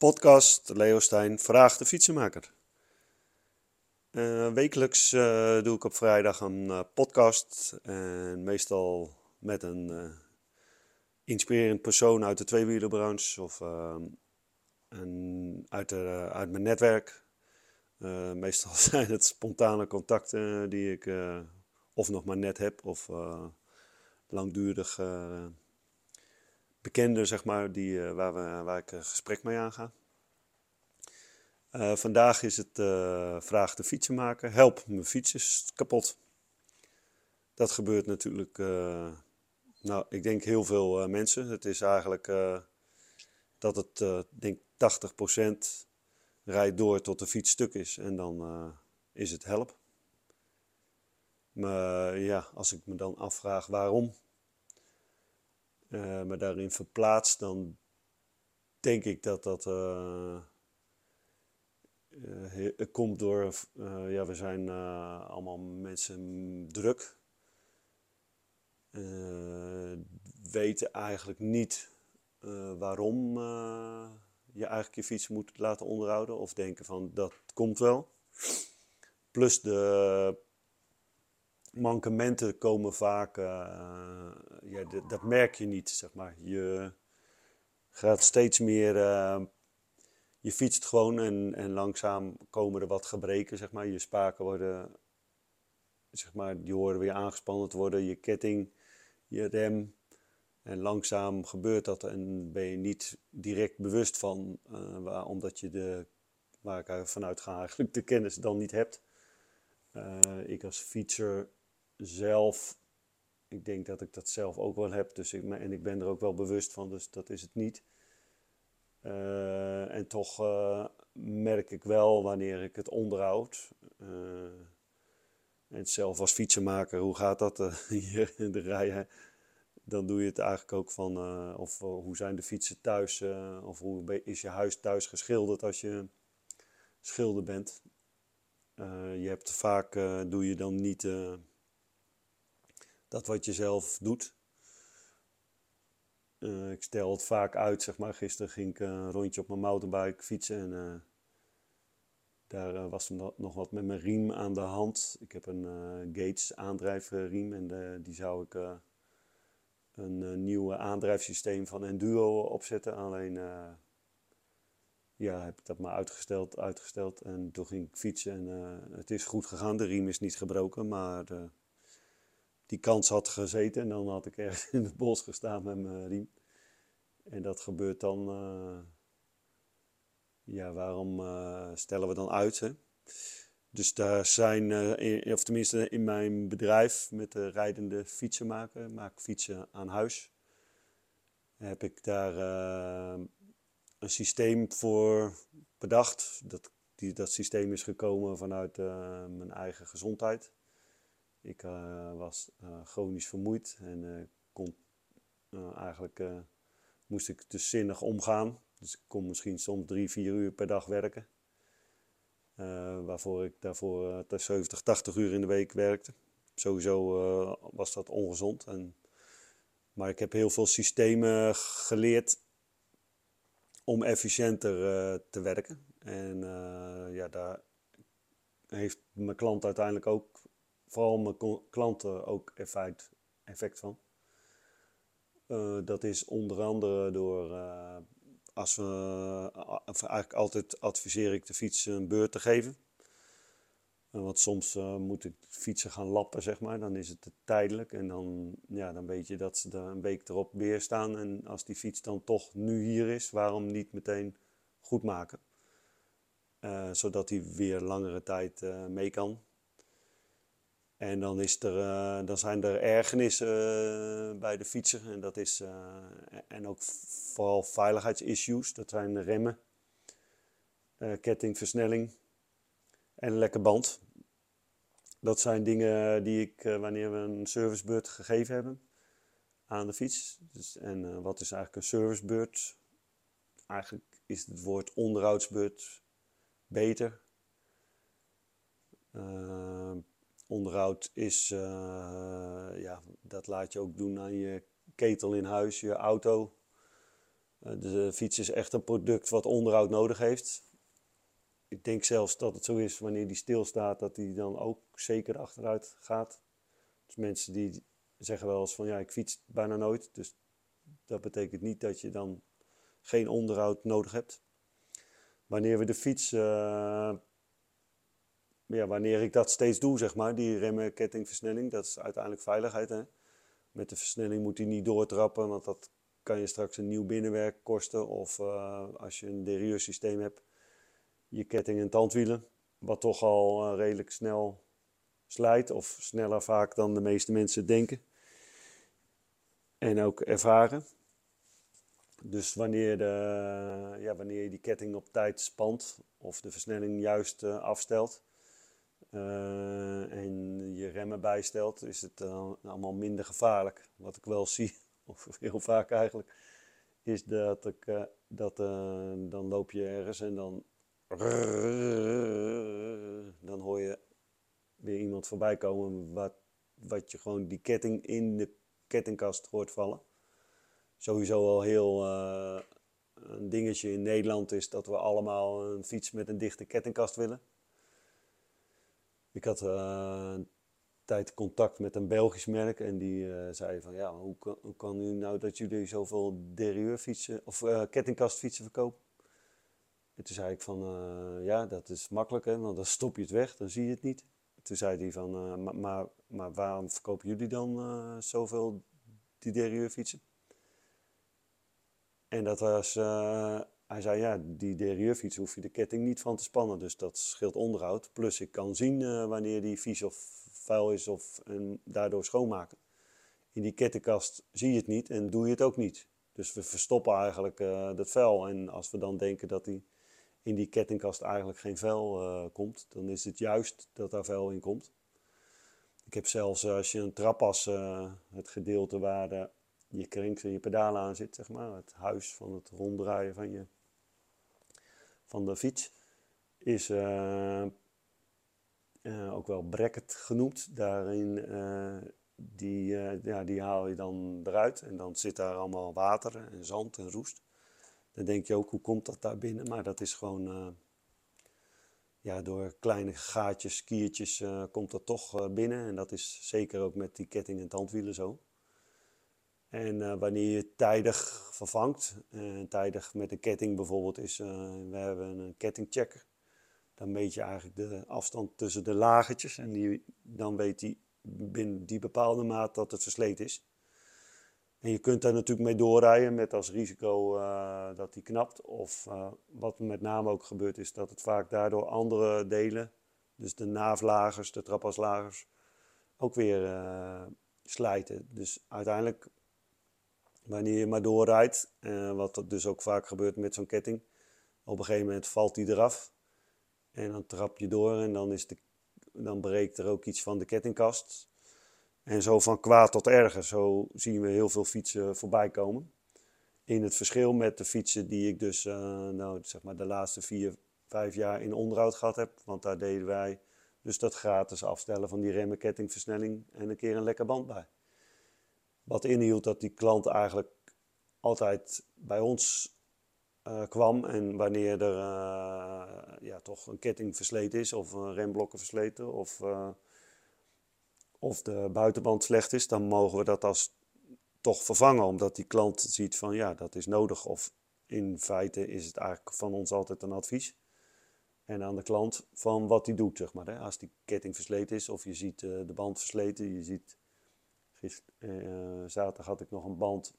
Podcast Leo Stijn vraagt de fietsenmaker. Uh, wekelijks uh, doe ik op vrijdag een uh, podcast. En meestal met een inspirerend persoon uit de tweewielenbranche of een, uit, de, uit mijn netwerk. meestal zijn het spontane contacten die ik of nog maar net heb of langdurig bekenden, zeg maar, die, waar, we, waar ik een gesprek mee aanga. Uh, vandaag is het uh, vraag de fietsenmaker. Help, mijn fiets is kapot. Dat gebeurt natuurlijk, nou, ik denk heel veel mensen. Het is eigenlijk dat het, denk 80% rijdt door tot de fiets stuk is. En dan is het help. Maar ja, als ik me dan afvraag waarom me daarin verplaats, dan denk ik dat dat uh, komt door, uh, ja, we zijn uh, allemaal mensen druk. weten eigenlijk niet waarom je eigenlijk je fiets moet laten onderhouden. Of denken van dat komt wel. Plus de mankementen komen vaak, ja, dat merk je niet, zeg maar. Je gaat steeds meer je fietst gewoon en, en langzaam komen er wat gebreken, zeg maar. Je spaken worden, zeg maar, die horen weer aangespannen te worden. Je ketting, je rem. En langzaam gebeurt dat en ben je niet direct bewust van, uh, omdat je de, waar ik vanuit ga eigenlijk, de kennis dan niet hebt. Ik als fietser zelf, ik denk dat ik dat zelf ook wel heb. Dus ik, en ik ben er ook wel bewust van, dus dat is het niet. Uh, en toch uh, merk ik wel wanneer ik het onderhoud. Uh, en zelf als fietsenmaker, hoe gaat dat hier in de rij? Dan doe je het eigenlijk ook van, of hoe zijn de fietsen thuis? of hoe is je huis thuis geschilderd als je schilder bent? je hebt vaak, doe je dan niet dat wat je zelf doet. Uh, ik stel het vaak uit, zeg maar. Gisteren ging ik een rondje op mijn mountainbike fietsen en uh, daar uh, was nog wat met mijn riem aan de hand. Ik heb een Gates aandrijfriem en die zou ik een nieuw aandrijfsysteem van Enduro opzetten. Alleen ja, heb ik dat maar uitgesteld, uitgesteld en toen ging ik fietsen en het is goed gegaan. De riem is niet gebroken, maar die kans had gezeten. En dan had ik ergens in het bos gestaan met mijn riem. En dat gebeurt dan. Uh, ja, waarom uh, stellen we dan uit? Hè? Dus daar zijn, uh, of tenminste in mijn bedrijf met de rijdende fietsenmaker, maak fietsen aan huis. Heb ik daar een systeem voor bedacht. Dat, die, dat systeem is gekomen vanuit mijn eigen gezondheid. Ik uh, was uh, chronisch vermoeid en uh, kon, eigenlijk moest ik dus zinnig omgaan. Dus ik kon misschien soms drie, vier uur per dag werken. waarvoor ik daarvoor 70, 80 uur in de week werkte. Sowieso was dat ongezond. En, maar ik heb heel veel systemen geleerd om efficiënter te werken. En ja, daar heeft mijn klant uiteindelijk ook vooral mijn klanten ook effect, effect van. Uh, dat is onder andere door, uh, als we, uh, eigenlijk altijd adviseer ik de fiets een beurt te geven. want soms moet ik fietsen gaan lappen, zeg maar. Dan is het tijdelijk en dan, ja, dan weet je dat ze er een week erop weer staan. En als die fiets dan toch nu hier is, waarom niet meteen goed maken? zodat hij weer langere tijd mee kan. En dan, is er, uh, dan zijn er ergernissen uh, bij de fietser. En, dat is, uh, en ook vooral veiligheidsissues. Dat zijn remmen, ketting, versnelling en een lekke band. Dat zijn dingen die ik, wanneer we een servicebeurt gegeven hebben aan de fiets. Dus, en wat is eigenlijk een servicebeurt? Eigenlijk is het woord onderhoudsbeurt beter. Onderhoud is, uh, ja, dat laat je ook doen aan je ketel in huis, je auto. de fiets is echt een product wat onderhoud nodig heeft. Ik denk zelfs dat het zo is wanneer die stilstaat, dat die dan ook zeker achteruit gaat. Dus mensen die zeggen wel eens van ja, ik fiets bijna nooit. Dus dat betekent niet dat je dan geen onderhoud nodig hebt. Wanneer we de fiets, uh, ja, wanneer ik dat steeds doe, zeg maar, die remmen, kettingversnelling, dat is uiteindelijk veiligheid. Hè? Met de versnelling moet hij niet doortrappen, want dat kan je straks een nieuw binnenwerk kosten. Of uh, als je een derailleursysteem hebt, je ketting en tandwielen, wat toch al uh, redelijk snel slijt, of sneller vaak dan de meeste mensen denken. En ook ervaren. Dus wanneer, de, ja, wanneer je die ketting op tijd spant of de versnelling juist uh, afstelt uh, en je remmen bijstelt, is het allemaal minder gevaarlijk. Wat ik wel zie, of heel vaak eigenlijk, is dat, ik, dat dan loop je ergens en dan, dan hoor je weer iemand voorbij komen wat, wat je gewoon die ketting in de kettingkast hoort vallen sowieso al heel een dingetje in Nederland is dat we allemaal een fiets met een dichte kettingkast willen. Ik had uh, een tijd contact met een Belgisch merk en die uh, zei van ja, hoe kan, kan u nou dat jullie zoveel derieurfietsen of kettingkastfietsen verkopen? En toen zei ik van ja, dat is makkelijk hè, want dan stop je het weg, dan zie je het niet. Toen zei hij van maar, maar, waarom verkopen jullie dan zoveel die derieurfietsen? En dat was, hij zei ja, die derieurfiets hoef je de ketting niet van te spannen, dus dat scheelt onderhoud. Plus ik kan zien uh, wanneer die vies of vuil is of en daardoor schoonmaken. In die kettingkast zie je het niet en doe je het ook niet. Dus we verstoppen eigenlijk uh, dat vuil. En als we dan denken dat die in die kettingkast eigenlijk geen vuil komt, dan is het juist dat daar vuil in komt. Ik heb zelfs als je een trappas, het gedeelte waar je krinks en je pedalen aan zit, zeg maar. Het huis van het ronddraaien van, je, van de fiets is uh, uh, ook wel bracket genoemd. Daarin, uh, die, ja, die haal je dan eruit en dan zit daar allemaal water en zand en roest. Dan denk je ook, hoe komt dat daar binnen? Maar dat is gewoon, ja, door kleine gaatjes, kiertjes komt dat toch binnen. En dat is zeker ook met die ketting en tandwielen zo. En uh, wanneer je tijdig vervangt, uh, tijdig met een ketting bijvoorbeeld, is uh, we hebben een kettingchecker. Dan meet je eigenlijk de afstand tussen de lagertjes en die, dan weet hij binnen die bepaalde maat dat het versleten is. En je kunt daar natuurlijk mee doorrijden met als risico dat die knapt. Of wat met name ook gebeurt is dat het vaak daardoor andere delen, dus de naaflagers, de trapaslagers, ook weer slijten. Dus uiteindelijk wanneer je maar doorrijdt, uh, wat dus ook vaak gebeurt met zo'n ketting. Op een gegeven moment valt die eraf en dan trap je door en dan, is de, dan breekt er ook iets van de kettingkast. En zo van kwaad tot erger, zo zien we heel veel fietsen voorbij komen. In het verschil met de fietsen die ik dus uh, nou, zeg maar de laatste vier, vijf jaar in onderhoud gehad heb. Want daar deden wij dus dat gratis afstellen van die remmen, kettingversnelling en een keer een lekker band bij. Wat inhield dat die klant eigenlijk altijd bij ons uh, kwam. En wanneer er uh, ja, toch een ketting versleten is, of een remblokken versleten, of, uh, of de buitenband slecht is, dan mogen we dat als toch vervangen. Omdat die klant ziet van ja, dat is nodig. Of in feite is het eigenlijk van ons altijd een advies. En aan de klant van wat hij doet, zeg maar. Hè. Als die ketting versleten is, of je ziet de band versleten, je ziet uh, zaterdag had ik nog een band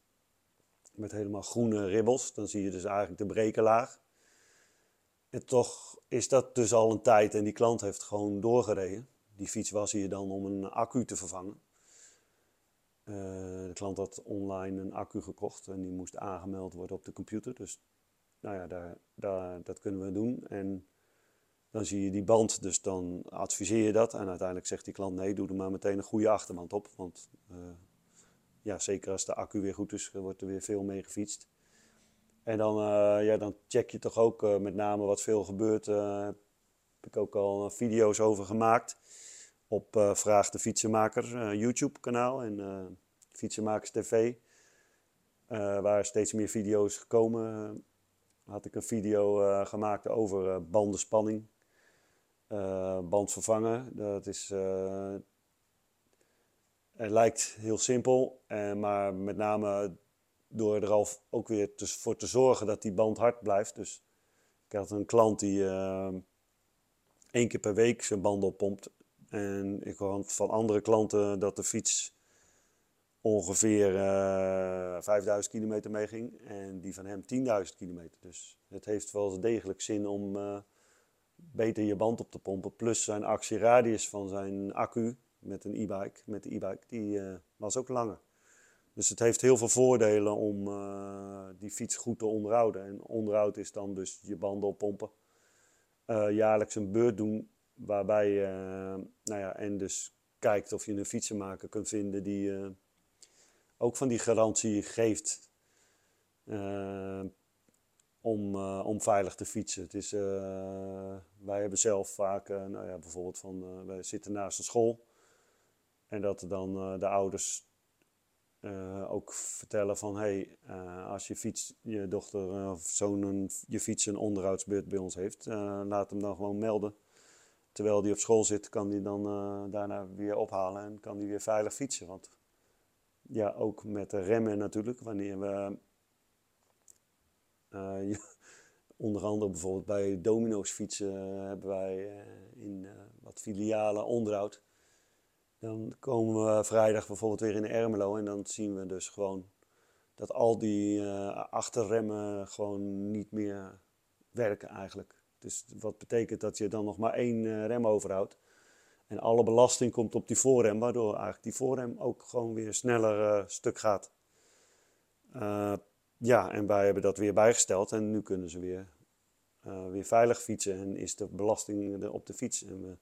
met helemaal groene ribbels. Dan zie je dus eigenlijk de brekenlaag. En toch is dat dus al een tijd en die klant heeft gewoon doorgereden. Die fiets was hier dan om een accu te vervangen. Uh, de klant had online een accu gekocht en die moest aangemeld worden op de computer. Dus nou ja, daar, daar, dat kunnen we doen. En dan zie je die band, dus dan adviseer je dat. En uiteindelijk zegt die klant, nee, doe er maar meteen een goede achterband op. Want uh, ja, zeker als de accu weer goed is, wordt er weer veel mee gefietst. En dan, uh, ja, dan check je toch ook uh, met name wat veel gebeurt. heb ik ook al video's over gemaakt. Op Vraag de Fietsenmaker YouTube kanaal en Fietsenmakers TV. waar steeds meer video's gekomen. had ik een video gemaakt over bandenspanning. Band vervangen. Dat is, het lijkt heel simpel, maar met name door er al ook weer voor te zorgen dat die band hard blijft. Dus ik had een klant die één keer per week zijn band oppompt. En ik hoor van andere klanten dat de fiets ongeveer uh, eh, 5000 kilometer meeging en die van hem 10.000 kilometer. Dus het heeft wel degelijk zin om uh, beter je band op te pompen. Plus zijn actieradius van zijn accu met een e-bike, met de e-bike, die uh, was ook langer. Dus het heeft heel veel voordelen om die fiets goed te onderhouden. En onderhoud is dan dus je banden oppompen. jaarlijks een beurt doen waarbij je, nou ja, en dus kijkt of je een fietsenmaker kunt vinden die ook van die garantie geeft uh, om, uh, om veilig te fietsen. Het is, uh, wij hebben zelf vaak, nou ja, bijvoorbeeld van, wij zitten naast een school. En dat dan de ouders ook vertellen van, hé, hey, als je fiets, je dochter of zoon je fiets een onderhoudsbeurt bij ons heeft, laat hem dan gewoon melden. Terwijl die op school zit, kan die dan daarna weer ophalen en kan die weer veilig fietsen. Want ja, ook met de remmen natuurlijk. Wanneer we uh, onder andere bijvoorbeeld bij Domino's fietsen uh, hebben wij uh, in wat filialen onderhoud. Dan komen we vrijdag bijvoorbeeld weer in Ermelo en dan zien we dus gewoon dat al die achterremmen gewoon niet meer werken eigenlijk. Dus wat betekent dat je dan nog maar één rem overhoudt. En alle belasting komt op die voorrem, waardoor eigenlijk die voorrem ook gewoon weer sneller stuk gaat. Ja, en wij hebben dat weer bijgesteld en nu kunnen ze weer, uh, weer veilig fietsen en is de belasting op de fiets. En we,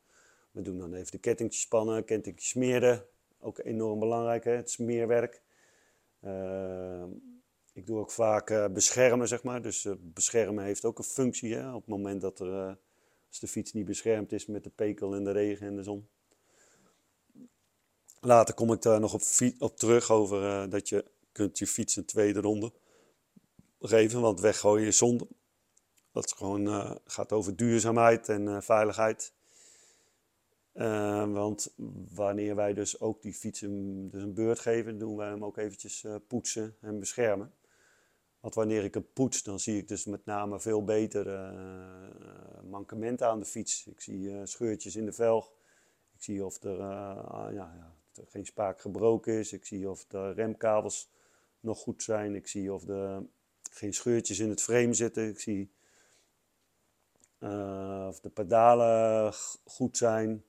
we doen dan even de kettingjes spannen, kettingjes smeren, ook enorm belangrijk, hè? het smeerwerk. ik doe ook vaak beschermen, zeg maar. Dus beschermen heeft ook een functie hè? op het moment dat er als de fiets niet beschermd is met de pekel en de regen en de zon. Later kom ik daar nog op, op terug over dat je kunt je fiets een tweede ronde geven, want weggooien is zonde. Dat is gewoon, uh, gaat over duurzaamheid en uh, veiligheid. want wanneer wij dus ook die fietsen dus een beurt geven, doen wij hem ook eventjes poetsen en beschermen. Want wanneer ik hem poets, dan zie ik dus met name veel beter mankementen aan de fiets. Ik zie scheurtjes in de velg. Ik zie of er, uh, ja, ja, er geen spaak gebroken is. Ik zie of de remkabels nog goed zijn. Ik zie of er geen scheurtjes in het frame zitten. Ik zie of de pedalen goed zijn.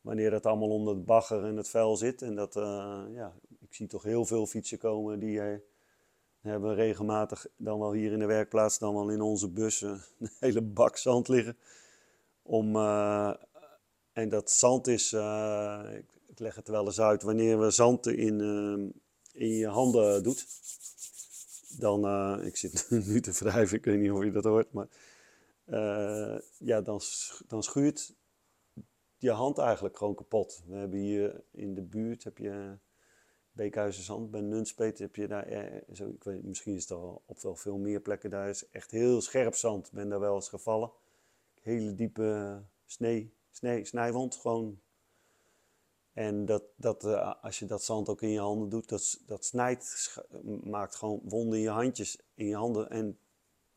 Wanneer dat allemaal onder het bagger en het vel zit. En dat, ja, ik zie toch heel veel fietsen komen die hebben regelmatig, dan wel hier in de werkplaats, dan wel in onze bussen, een hele bak zand liggen. Om, uh, en dat zand is, uh, ik, ik, leg het wel eens uit, wanneer we zand in, uh, in je handen doet, dan, ik zit nu te wrijven, ik weet niet of je dat hoort, maar ja, dan, dan schuurt je hand eigenlijk gewoon kapot. We hebben hier in de buurt, heb je Beekhuizen bij Nunspeet heb je daar, eh, zo, ik weet, misschien is het al op wel veel meer plekken, daar is echt heel scherp zand. Ben daar wel eens gevallen. Hele diepe snee, snee, snijwond gewoon. En dat, dat, uh, als je dat zand ook in je handen doet, dat, dat snijdt, maakt gewoon wonden in je handjes, in je handen. En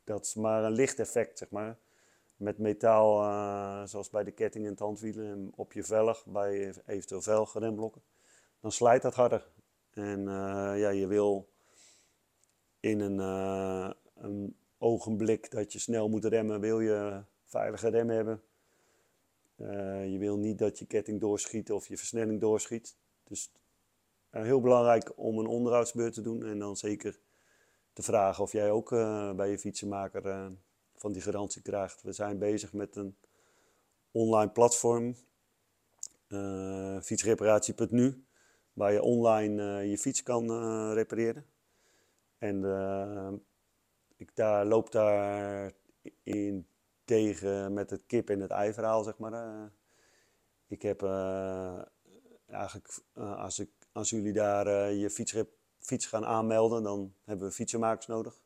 dat is maar een licht effect, zeg maar. Met metaal, uh, zoals bij de ketting en tandwielen, en op je velg, bij eventueel velgremblokken, dan slijt dat harder. En uh, ja, je wil in een, een, ogenblik dat je snel moet remmen, wil je veilige rem hebben. Uh, je wil niet dat je ketting doorschiet of je versnelling doorschiet. Dus heel belangrijk om een onderhoudsbeurt te doen en dan zeker te vragen of jij ook bij je fietsenmaker van die garantie krijgt. We zijn bezig met een online platform, fietsreparatie.nu waar je online je fiets kan repareren. En ik daar, loop daar in tegen met het kip- en het ei-verhaal, zeg maar. ik heb eigenlijk, als, ik, als jullie daar je fiets fiets gaan aanmelden, dan hebben we fietsenmakers nodig.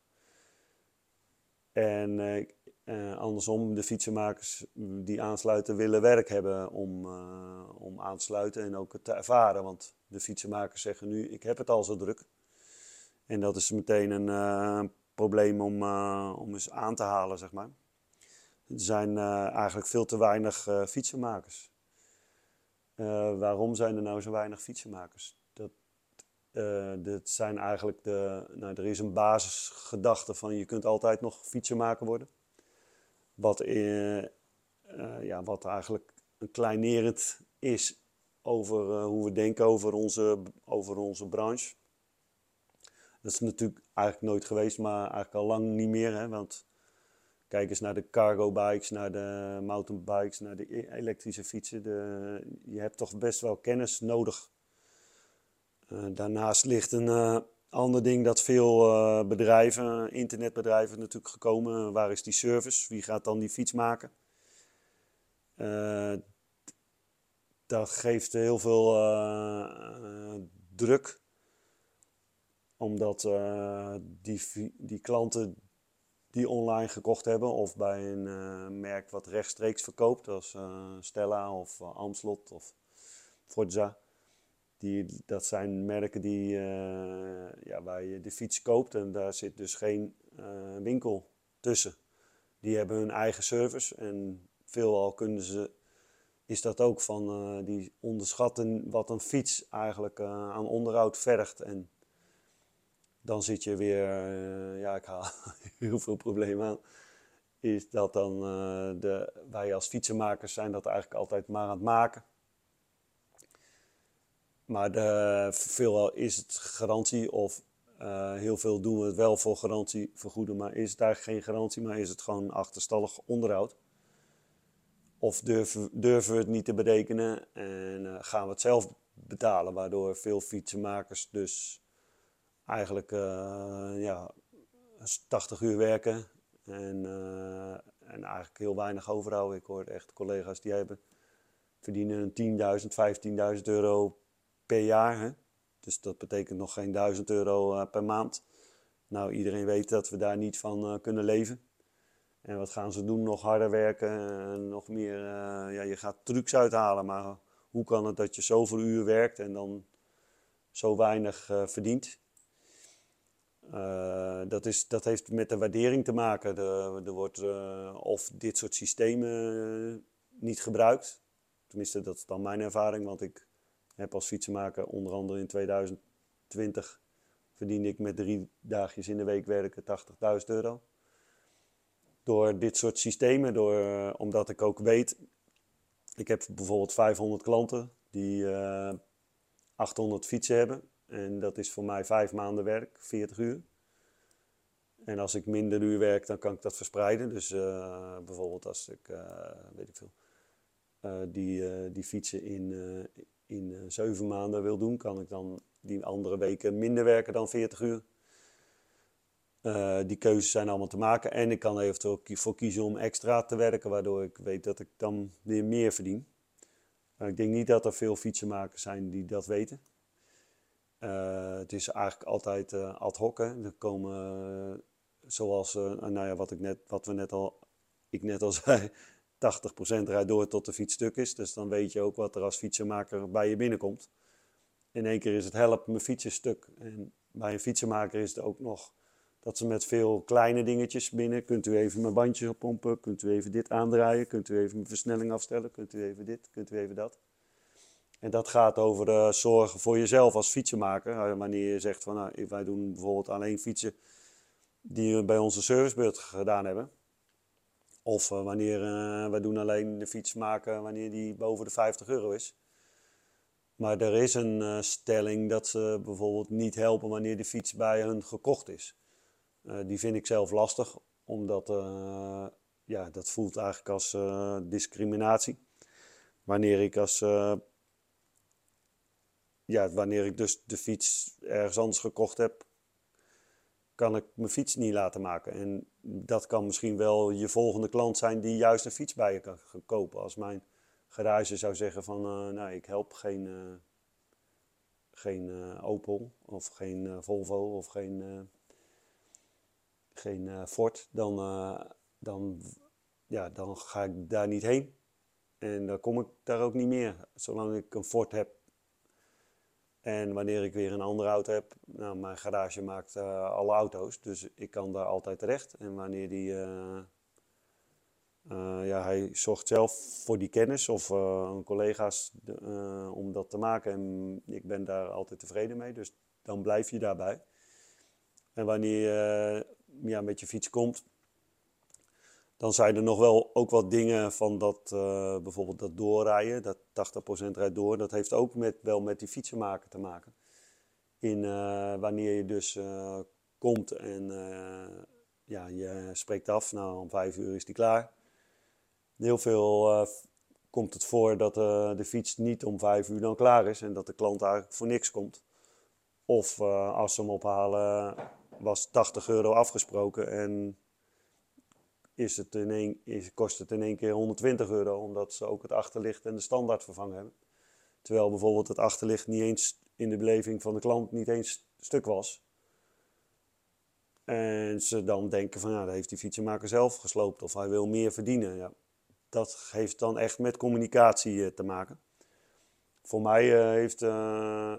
En eh, eh, andersom, de fietsenmakers die aansluiten willen werk hebben om, uh, om aan te sluiten en ook te ervaren. Want de fietsenmakers zeggen nu, ik heb het al zo druk. En dat is meteen een probleem om, om eens aan te halen, zeg maar. Er zijn eigenlijk veel te weinig fietsenmakers. waarom zijn er nou zo weinig fietsenmakers? Dat, zijn eigenlijk de, nou, er is een basisgedachte van je kunt altijd nog fietsenmaker worden. Wat, ja, wat eigenlijk een kleinerend is over hoe we denken over onze, over onze branche. Dat is natuurlijk eigenlijk nooit geweest, maar eigenlijk al lang niet meer. Hè? Want kijk eens naar de cargo bikes, naar de mountainbikes, naar de e-, elektrische fietsen. De, je hebt toch best wel kennis nodig. Uh, daarnaast ligt een Ander ding dat veel uh, bedrijven, internetbedrijven natuurlijk gekomen. Waar is die service? Wie gaat dan die fiets maken? Dat geeft heel veel druk. Omdat die, die klanten die online gekocht hebben of bij een merk wat rechtstreeks verkoopt, als Stella of Amslot of Forza die, dat zijn merken die, ja, waar je de fiets koopt en daar zit dus geen winkel tussen. Die hebben hun eigen service en veelal kunnen ze, is dat ook van, die onderschatten wat een fiets eigenlijk aan onderhoud vergt. En dan zit je weer, ja ik haal heel veel problemen aan, is dat dan de, wij als fietsenmakers zijn dat eigenlijk altijd maar aan het maken. Maar de, veelal is het garantie of uh, heel veel doen we het wel voor garantie vergoeden, maar is eigenlijk geen garantie, maar is het gewoon achterstallig onderhoud. Of durven, durven we het niet te berekenen en gaan we het zelf betalen, waardoor veel fietsenmakers dus eigenlijk uh, ja, 80 uur werken en, en eigenlijk heel weinig overhouden. Ik hoor echt collega's die hebben, verdienen 10.000, 15.000 euro per jaar. Hè? Dus dat betekent nog geen 1000 euro uh, per maand. Nou, iedereen weet dat we daar niet van kunnen leven. En wat gaan ze doen? Nog harder werken, en nog meer. Ja, je gaat trucs uithalen, maar hoe kan het dat je zoveel uur werkt en dan zo weinig verdient? Dat, is, dat heeft met de waardering te maken. Er wordt of dit soort systemen niet gebruikt. Tenminste, dat is dan mijn ervaring, want ik heb als fietsenmaker onder andere in 2020 verdiende ik met drie dagjes in de week werken 80.000 euro. Door dit soort systemen, door, omdat ik ook weet, ik heb bijvoorbeeld 500 klanten die uh, eh, 800 fietsen hebben. En dat is voor mij vijf maanden werk, 40 uur. En als ik minder uur werk, dan kan ik dat verspreiden. Dus uh, bijvoorbeeld als ik, weet ik veel, die, die fietsen in, in zeven maanden wil doen, kan ik dan die andere weken minder werken dan 40 uur. Die keuzes zijn allemaal te maken. En ik kan eventueel voor kiezen om extra te werken, waardoor ik weet dat ik dan weer meer verdien. Ik denk niet dat er veel fietsenmakers zijn die dat weten. Uh, het is eigenlijk altijd ad hoc. Hè. Er komen, zoals nou ja, wat, ik net, wat we net al, ik net al zei, 80% rijdt door tot de fiets stuk is. Dus dan weet je ook wat er als fietsenmaker bij je binnenkomt. In één keer is het help, mijn fiets is stuk. En bij een fietsenmaker is het ook nog dat ze met veel kleine dingetjes binnen. Kunt u even mijn bandjes oppompen? Kunt u even dit aandraaien? Kunt u even mijn versnelling afstellen? Kunt u even dit? Kunt u even dat? En dat gaat over uh, zorgen voor jezelf als fietsenmaker. Uh, wanneer je zegt van nou, wij doen bijvoorbeeld alleen fietsen die bij onze servicebeurt gedaan hebben. Of uh, wanneer wij doen alleen de fiets maken wanneer die boven de 50 euro is. Maar er is een stelling dat ze bijvoorbeeld niet helpen wanneer de fiets bij hun gekocht is. die vind ik zelf lastig, omdat ja, dat voelt eigenlijk als discriminatie. Wanneer ik als ja, wanneer ik dus de fiets ergens anders gekocht heb, kan ik mijn fiets niet laten maken. En dat kan misschien wel je volgende klant zijn die juist een fiets bij je kan kopen. Als mijn garage zou zeggen van, uh, nou, ik help geen, uh, geen Opel of geen Volvo of geen, geen Ford, dan, dan, ja, dan ga ik daar niet heen. En dan kom ik daar ook niet meer. Zolang ik een Ford heb en wanneer ik weer een andere auto heb, nou, mijn garage maakt uh, alle auto's, dus ik kan daar altijd terecht. En wanneer die, uh, uh, ja, hij zorgt zelf voor die kennis of collega's om dat te maken. En ik ben daar altijd tevreden mee, dus dan blijf je daarbij. En wanneer je ja, met je fiets komt, dan zijn er nog wel ook wat dingen van dat, uh, bijvoorbeeld dat doorrijden, dat 80% rijdt door, dat heeft ook met, wel met die fietsenmaker te maken. In, uh, wanneer je dus uh, komt en ja, je spreekt af, nou om vijf uur is die klaar. Heel veel komt het voor dat de fiets niet om vijf uur dan klaar is en dat de klant eigenlijk voor niks komt. Of als ze hem ophalen was 80 euro afgesproken en is het in één, is, kost het in één keer 120 euro, omdat ze ook het achterlicht en de standaard vervangen hebben. Terwijl bijvoorbeeld het achterlicht niet eens in de beleving van de klant niet eens stuk was. En ze dan denken van ja, dat heeft die fietsenmaker zelf gesloopt of hij wil meer verdienen. Ja, dat heeft dan echt met communicatie eh, te maken. Voor mij uh, heeft uh,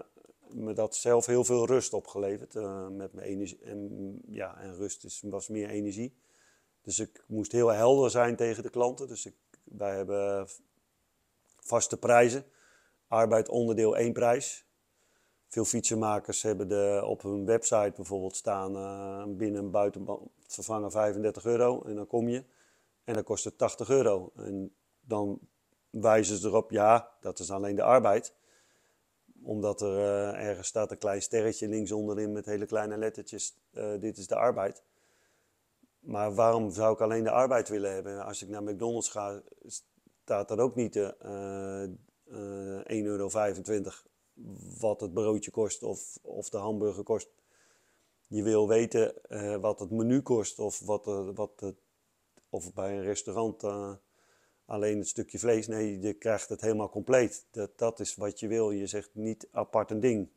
me dat zelf heel veel rust opgeleverd. met mijn energie. En, ja, en rust is, was meer energie. Dus ik moest heel helder zijn tegen de klanten. Dus ik, wij hebben vaste prijzen. Arbeid onderdeel één prijs. Veel fietsenmakers hebben de, op hun website bijvoorbeeld staan uh, binnen en buitenband vervangen 35 euro. En dan kom je en dan kost het 80 euro. En dan wijzen ze erop, ja, dat is alleen de arbeid. Omdat er uh, ergens staat een klein sterretje links onderin met hele kleine lettertjes. Uh, dit is de arbeid. Maar waarom zou ik alleen de arbeid willen hebben? Als ik naar McDonald's ga, staat dat ook niet uh, uh, 1,25 euro wat het broodje kost of, of de hamburger kost. Je wil weten uh, wat het menu kost of, wat, uh, wat het, of bij een restaurant uh, alleen het stukje vlees. Nee, je krijgt het helemaal compleet. Dat, dat is wat je wil. Je zegt niet apart een ding.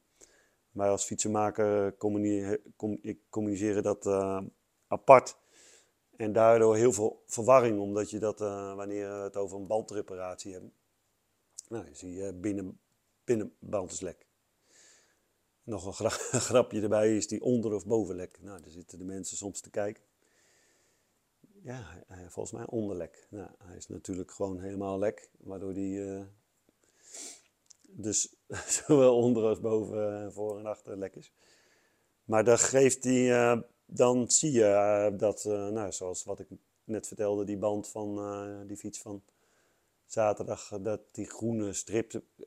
Maar als fietsenmaker communiceren dat apart. En daardoor heel veel verwarring, omdat je dat, uh, wanneer het over een bandreparatie hebben, nou, zie je binnen, binnenband is lek. Nog een, gra grapje erbij is die onder- of bovenlek. Nou, daar zitten de mensen soms te kijken. Ja, volgens mij onderlek. Nou, hij is natuurlijk gewoon helemaal lek, waardoor die dus zowel onder als boven, voor en achter lek is. Maar dat geeft die, dan zie je uh, dat, uh, nou, zoals wat ik net vertelde, die band van uh, die fiets van zaterdag, dat die groene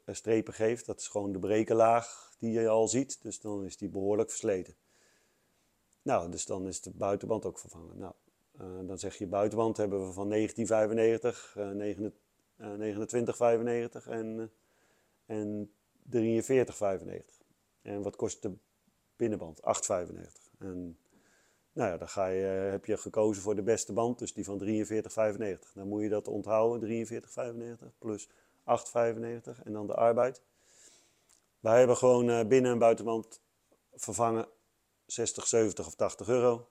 strepen geeft. Dat is gewoon de brekenlaag die je al ziet. Dus dan is die behoorlijk versleten. Nou, dus dan is de buitenband ook vervangen. Nou, dan zeg je buitenband hebben we van 1995, 2995 en, en 4395. En wat kost de binnenband? 895. En nou ja, dan ga je, eh, heb je gekozen voor de beste band, dus die van 43,95. Dan moet je dat onthouden, 43,95 plus 8,95 en dan de arbeid. Wij hebben gewoon eh, binnen- en buitenband vervangen 60, 70 of 80 euro.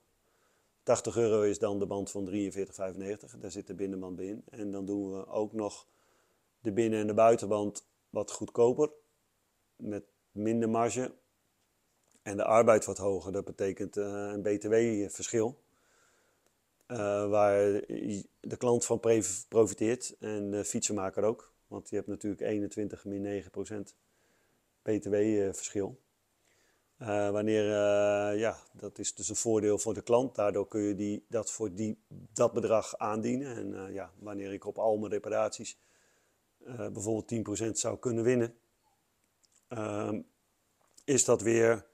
80 euro is dan de band van 43,95. Daar zit de binnenband bij in. En dan doen we ook nog de binnen- en de buitenband wat goedkoper. Met minder marge en de arbeid wat hoger. Dat betekent uh, een btw-verschil. Uh, waar de klant van profiteert en de fietsenmaker ook. Want je hebt natuurlijk 21 min 9 procent btw-verschil. Uh, wanneer, ja, dat is dus een voordeel voor de klant. Daardoor kun je die, dat voor die, dat bedrag aandienen. En ja, wanneer ik op al mijn reparaties bijvoorbeeld 10% zou kunnen winnen, is dat weer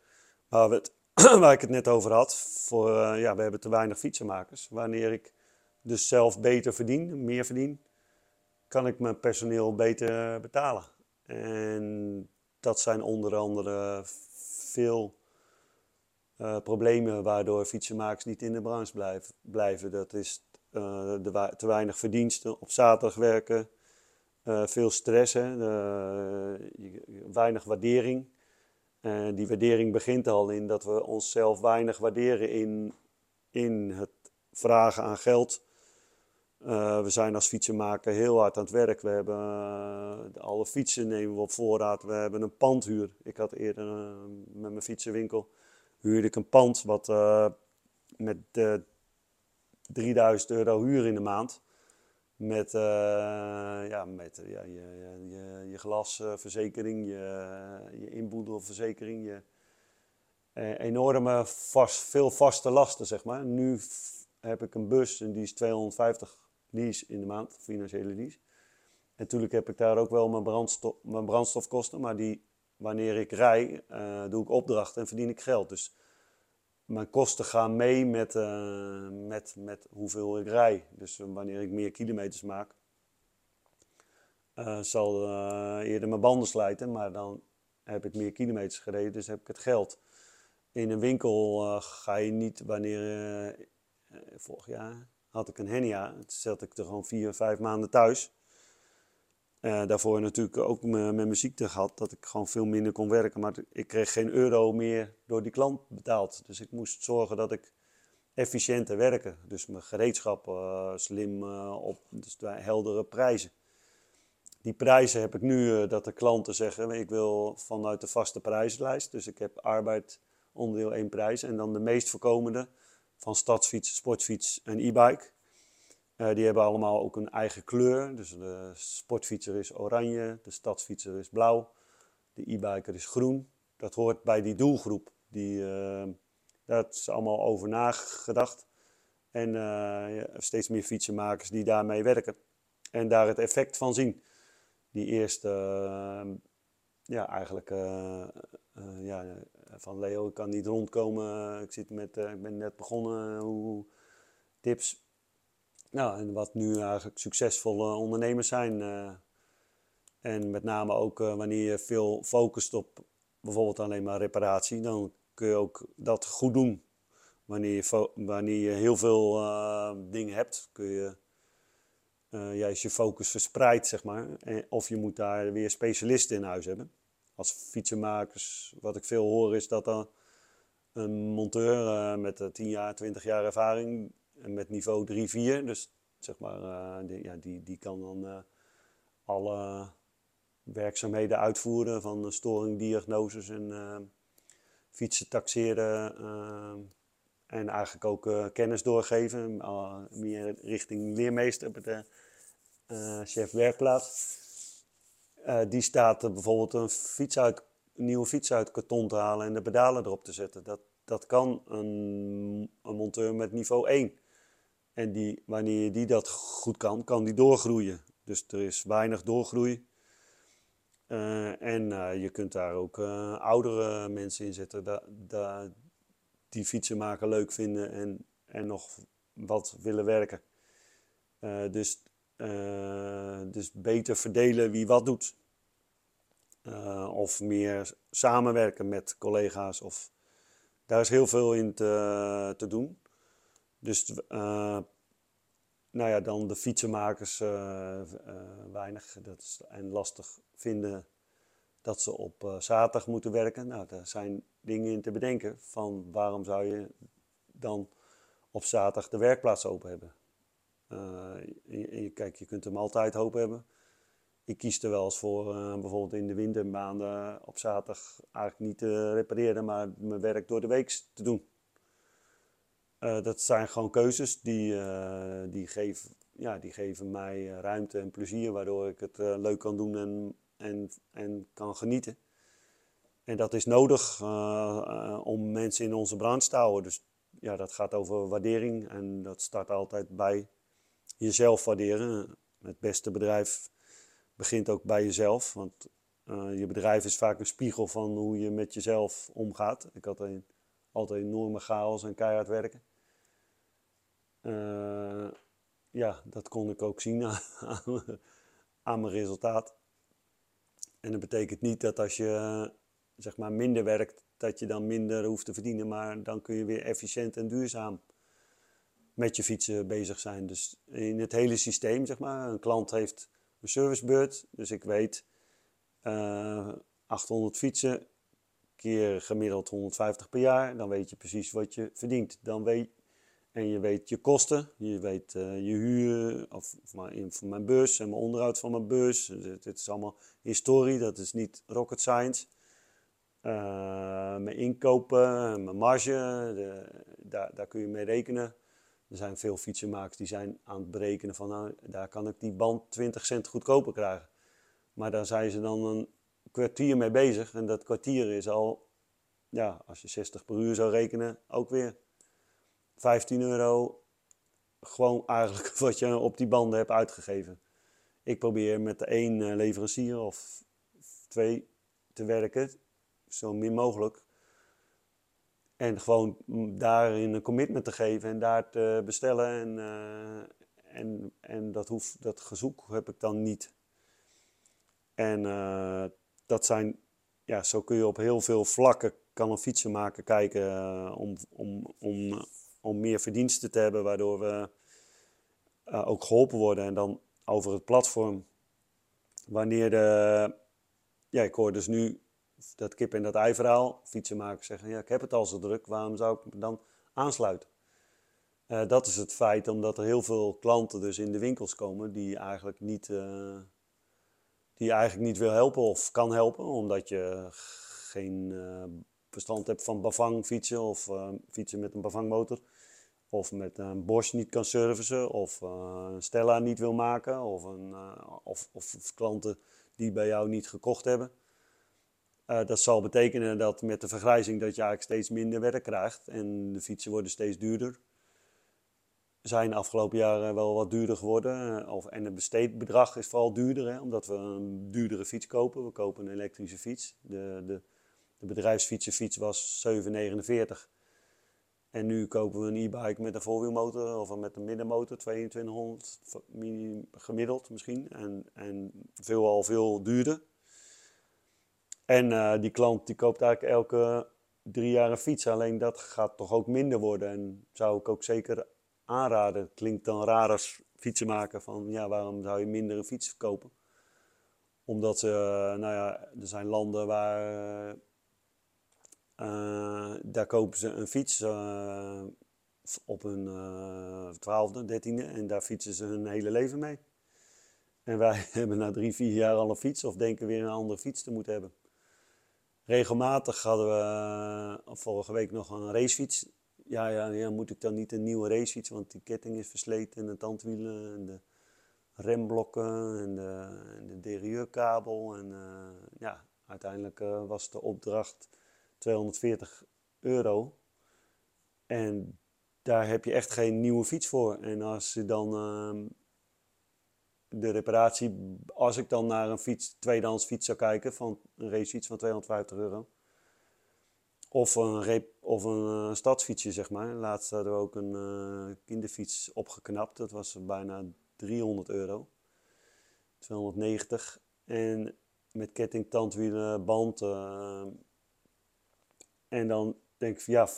Waar, het, ik het net over had, voor, uh, ja, we hebben te weinig fietsenmakers. Wanneer ik dus zelf beter verdien, meer verdien, kan ik mijn personeel beter betalen. En dat zijn onder andere veel uh, problemen waardoor fietsenmakers niet in de branche blijven. Dat is de, te weinig verdiensten, op zaterdag werken, veel stress, weinig waardering. En die waardering begint al in dat we onszelf weinig waarderen in, in het vragen aan geld. Eh, we zijn als fietsenmaker heel hard aan het werk. We hebben uh, alle fietsen nemen we op voorraad. We hebben een pandhuur. Ik had eerder met mijn fietsenwinkel huurde ik een pand wat met 3000 euro huur in de maand. Met, ja, met ja, je, je, je glasverzekering, je, je inboedelverzekering, je enorme vast, veel vaste lasten, zeg maar. Nu heb ik een bus en die is 250 lease in de maand, financiële lease. En natuurlijk heb ik daar ook wel mijn, brandstof, mijn brandstofkosten, maar die, wanneer ik rij, uh, doe ik opdrachten en verdien ik geld. Dus mijn kosten gaan mee met, uh, met, met hoeveel ik rij. Dus wanneer ik meer kilometers maak, uh, zal eerder mijn banden slijten, maar dan heb ik meer kilometers gereden, dus heb ik het geld. In een winkel ga je niet wanneer, vorig jaar, had ik een hernia. Zat ik er gewoon vier, vijf maanden thuis. Uh, daarvoor natuurlijk ook met mijn ziekte gehad, dat ik gewoon veel minder kon werken. Maar ik kreeg geen euro meer door die klant betaald. Dus ik moest zorgen dat ik efficiënter werken. Dus mijn gereedschap uh, slim uh, op dus heldere prijzen. Die prijzen heb ik nu dat de klanten zeggen, ik wil vanuit de vaste prijzenlijst. Dus ik heb arbeid onderdeel één prijs. En dan de meest voorkomende van stadsfiets, sportfiets en e-bike. Uh, die hebben allemaal ook een eigen kleur. Dus de sportfietser is oranje, de stadsfietser is blauw, de e-biker is groen. Dat hoort bij die doelgroep. Die, uh, daar is allemaal over nagedacht. En uh, steeds meer fietsenmakers die daarmee werken. En daar het effect van zien. Die eerste, ja, eigenlijk ja, van Leo, ik kan niet rondkomen, ik, zit met, ik ben net begonnen, hoe, tips. Nou, en wat nu eigenlijk succesvolle ondernemers zijn. Uh, en met name ook uh, wanneer je veel focust op bijvoorbeeld alleen maar reparatie, dan kun je ook dat goed doen. Wanneer je, wanneer je heel veel dingen hebt, kun je juist je focus verspreid, zeg maar. Of je moet daar weer specialisten in huis hebben als fietsenmakers, wat ik veel hoor, is dat dan een monteur uh, met 10 jaar, 20 jaar ervaring en met niveau 3, 4, dus zeg maar, uh, die, ja, die, die kan dan uh, alle werkzaamheden uitvoeren van storing, diagnoses en fietsen taxeren en eigenlijk ook kennis doorgeven, meer richting leermeester chef werkplaats. Die staat er bijvoorbeeld een, fiets uit, een nieuwe fiets uit karton te halen en de pedalen erop te zetten. Dat, dat kan een, een monteur met niveau 1. En die, wanneer die dat goed kan, kan die doorgroeien. Dus er is weinig doorgroei. Uh, en uh, je kunt daar ook uh, oudere mensen in zetten die fietsen maken leuk vinden en, en nog wat willen werken. dus dus beter verdelen wie wat doet. Of meer samenwerken met collega's. Of, daar is heel veel in te, te doen. Dus uh, nou ja, dan de fietsenmakers weinig. Dat is, en lastig vinden dat ze op zaterdag moeten werken. Nou, daar zijn dingen in te bedenken. Van waarom zou je dan op zaterdag de werkplaats open hebben? Je, kijk, je kunt hem altijd hoop hebben. Ik kies er wel eens voor, bijvoorbeeld in de wintermaanden op zaterdag eigenlijk niet te repareren, maar mijn werk door de week te doen. Uh, dat zijn gewoon keuzes die, die, geven, ja, die geven mij ruimte en plezier, waardoor ik het leuk kan doen en, en, en kan genieten. En dat is nodig om mensen in onze branche te houden. Dus ja, dat gaat over waardering en dat start altijd bij jezelf waarderen. Het beste bedrijf begint ook bij jezelf, want uh, je bedrijf is vaak een spiegel van hoe je met jezelf omgaat. Ik had een, altijd enorme chaos en keihard werken. Uh, ja, dat kon ik ook zien aan, aan, mijn resultaat. En dat betekent niet dat als je zeg maar minder werkt, dat je dan minder hoeft te verdienen, maar dan kun je weer efficiënt en duurzaam met je fietsen bezig zijn. Dus in het hele systeem, zeg maar. Een klant heeft een servicebeurt, dus ik weet uh, eh, 800 fietsen, keer gemiddeld 150 per jaar. Dan weet je precies wat je verdient. Dan weet, en je weet je kosten, je weet uh, je huur, of, of mijn, van mijn bus en mijn onderhoud van mijn bus. Dit is allemaal historie, dat is niet rocket science. Uh, mijn inkopen, mijn marge, de, daar, daar kun je mee rekenen. Er zijn veel fietsenmakers die zijn aan het berekenen van, nou, daar kan ik die band 20 cent goedkoper krijgen. Maar daar zijn ze dan een kwartier mee bezig. En dat kwartier is al, ja, als je 60 per uur zou rekenen, ook weer 15 euro. Gewoon eigenlijk wat je op die banden hebt uitgegeven. Ik probeer met de één eh, leverancier of twee te werken, zo min mogelijk. En gewoon daarin een commitment te geven en daar te bestellen. En, uh, en, en dat, hoef, dat gezoek heb ik dan niet. En uh, dat zijn, ja, zo kun je op heel veel vlakken, kan een fietsenmaker kijken om, om, om, om meer verdiensten te hebben, waardoor we ook geholpen worden. En dan over het platform, wanneer de, ja, ik hoor dus nu dat kip en dat ei verhaal. Fietsenmakers zeggen, ja, ik heb het al zo druk, waarom zou ik me dan aansluiten? Uh, dat is het feit, omdat er heel veel klanten dus in de winkels komen die eigenlijk niet, uh, die eigenlijk niet wil helpen of kan helpen, omdat je geen uh, verstand hebt van Bavang fietsen of fietsen met een Bavang motor. Of met een Bosch niet kan servicen, of een Stella niet wil maken, of, een, of, of klanten die bij jou niet gekocht hebben. Uh, dat zal betekenen dat met de vergrijzing dat je eigenlijk steeds minder werk krijgt en de fietsen worden steeds duurder. Zijn de afgelopen jaren wel wat duurder geworden. Eh, of, en het besteedbedrag is vooral duurder, hè, omdat we een duurdere fiets kopen. We kopen een elektrische fiets. De, de, de bedrijfsfietsenfiets was 7,49. En nu kopen we een e-bike met een voorwielmotor of met een middenmotor, 2200 gemiddeld misschien. En, en veel al veel duurder. En uh, die klant die koopt eigenlijk elke drie jaar een fiets. Alleen dat gaat toch ook minder worden. En zou ik ook zeker aanraden. Klinkt dan raar als fietsenmaker van ja, waarom zou je minder een fiets kopen? Omdat ze, uh, nou ja, er zijn landen waar uh, daar kopen ze een fiets op hun twaalfde, dertiende en daar fietsen ze hun hele leven mee. En wij hebben na drie, vier jaar al een fiets of denken weer een andere fiets te moeten hebben. Regelmatig hadden we uh, vorige week nog een racefiets. Ja, ja, ja, moet ik dan niet een nieuwe racefiets, want die ketting is versleten en de tandwielen en de remblokken en de, en de. En uh, ja, uiteindelijk uh, was de opdracht 240 euro. En daar heb je echt geen nieuwe fiets voor. En als je dan ehm, de reparatie, als ik dan naar een fiets, tweedehands fiets zou kijken, van een racefiets van 250 euro. Of een, of een uh, stadsfietsje, zeg maar. Laatst hadden we ook een uh, kinderfiets opgeknapt. Dat was bijna 300 euro. 290. En met ketting, tandwielen, band. En dan denk ik ja,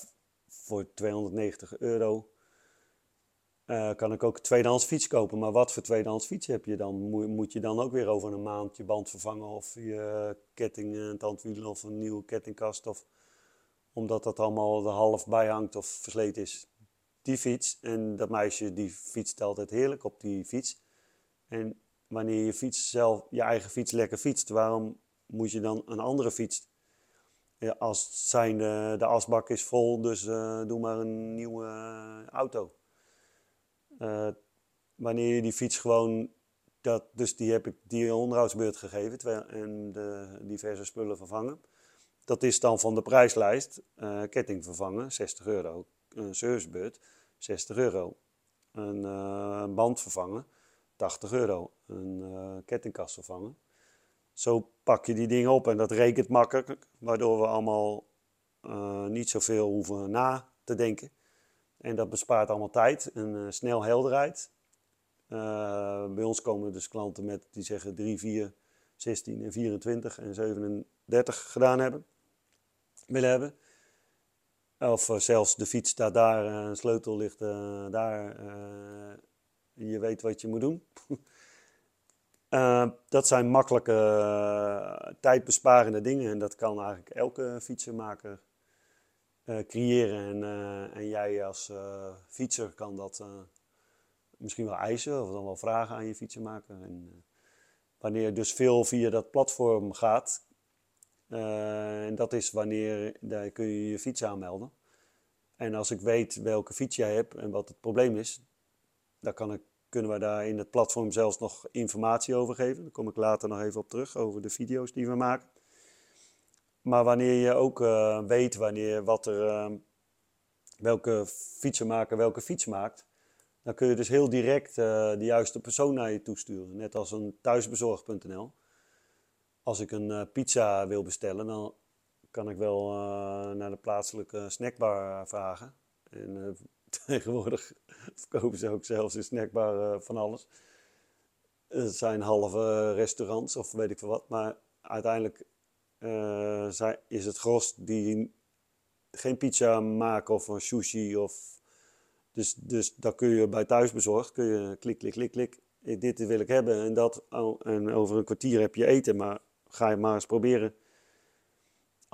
voor 290 euro uh, kan ik ook een tweedehands fiets kopen. Maar wat voor tweedehands fiets heb je dan? Moet je dan ook weer over een maand je band vervangen of je ketting en tandwielen of een nieuwe kettingkast? Of, omdat dat allemaal er half bij hangt of versleten is. Die fiets en dat meisje die fietst altijd heerlijk op die fiets. En wanneer je fiets zelf, je eigen fiets lekker fietst, waarom moet je dan een andere fiets? Als zijn de, de asbak is vol, dus uh, doe maar een nieuwe uh, auto. Wanneer je die fiets gewoon, dat, dus die heb ik die onderhoudsbeurt gegeven en de diverse spullen vervangen. Dat is dan van de prijslijst ketting vervangen, 60 euro. Een servicebeurt, 60 euro. Een band vervangen, 80 euro. Een kettingkast vervangen. Zo pak je die dingen op en dat rekent makkelijk, waardoor we allemaal niet zoveel hoeven na te denken. En dat bespaart allemaal tijd en uh, snel helderheid. Uh, bij ons komen dus klanten met die zeggen 3, 4, 16 en 24 en 37 gedaan hebben, willen hebben. Of uh, zelfs de fiets staat daar, een sleutel ligt daar, je weet wat je moet doen. Uh, dat zijn makkelijke, uh, tijdbesparende dingen en dat kan eigenlijk elke fietsenmaker uh, creëren. En, en, jij als fietser kan dat misschien wel eisen of dan wel vragen aan je fietsenmaker. En, wanneer dus veel via dat platform gaat, en dat is wanneer daar kun je je fiets aanmelden. En als ik weet welke fiets jij hebt en wat het probleem is, dan kan ik kunnen we daar in het platform zelfs nog informatie over geven. Daar kom ik later nog even op terug, over de video's die we maken. Maar wanneer je ook uh, weet wanneer wat er, uh, welke fietsenmaker welke fiets maakt, dan kun je dus heel direct uh, de juiste persoon naar je toesturen. Net als een thuisbezorg.nl. Als ik een pizza wil bestellen, dan kan ik wel naar de plaatselijke snackbar vragen. En tegenwoordig verkopen ze ook zelfs in snackbar uh, van alles. Het zijn halve restaurants of weet ik veel wat. Maar uiteindelijk uh, is het gros die geen pizza maken of een sushi. Of, dus, dus dat kun je bij thuisbezorgd. Kun je klik, klik, klik, klik. Dit wil ik hebben en dat. En over een kwartier heb je eten. Maar ga je maar eens proberen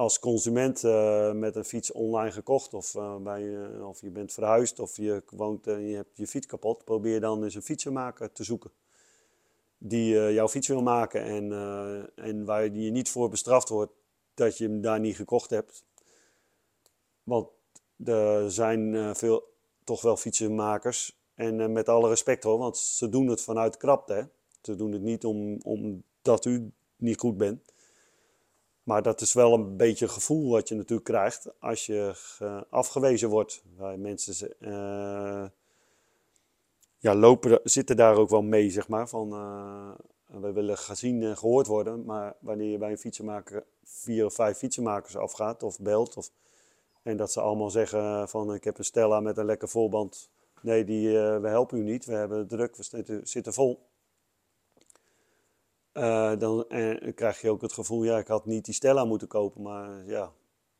als consument uh, met een fiets online gekocht of, uh, bij, of je bent verhuisd of je woont en je hebt je fiets kapot, probeer dan eens een fietsenmaker te zoeken die jouw fiets wil maken en, en waar je niet voor bestraft wordt dat je hem daar niet gekocht hebt. Want er zijn veel, toch wel fietsenmakers en met alle respect hoor, want ze doen het vanuit krapte. Hè? Ze doen het niet om, omdat u niet goed bent. Maar dat is wel een beetje een gevoel wat je natuurlijk krijgt als je afgewezen wordt. Wij mensen uh, ja, lopen, zitten daar ook wel mee, zeg maar. Van, uh, we willen gezien en gehoord worden. Maar wanneer je bij een fietsenmaker vier of vijf fietsenmakers afgaat of belt. Of, en dat ze allemaal zeggen van ik heb een Stella met een lekker volband. Nee, die, uh, we helpen u niet. We hebben druk, we zitten vol. Uh, dan eh, krijg je ook het gevoel, ja, ik had niet die Stella moeten kopen. Maar ja,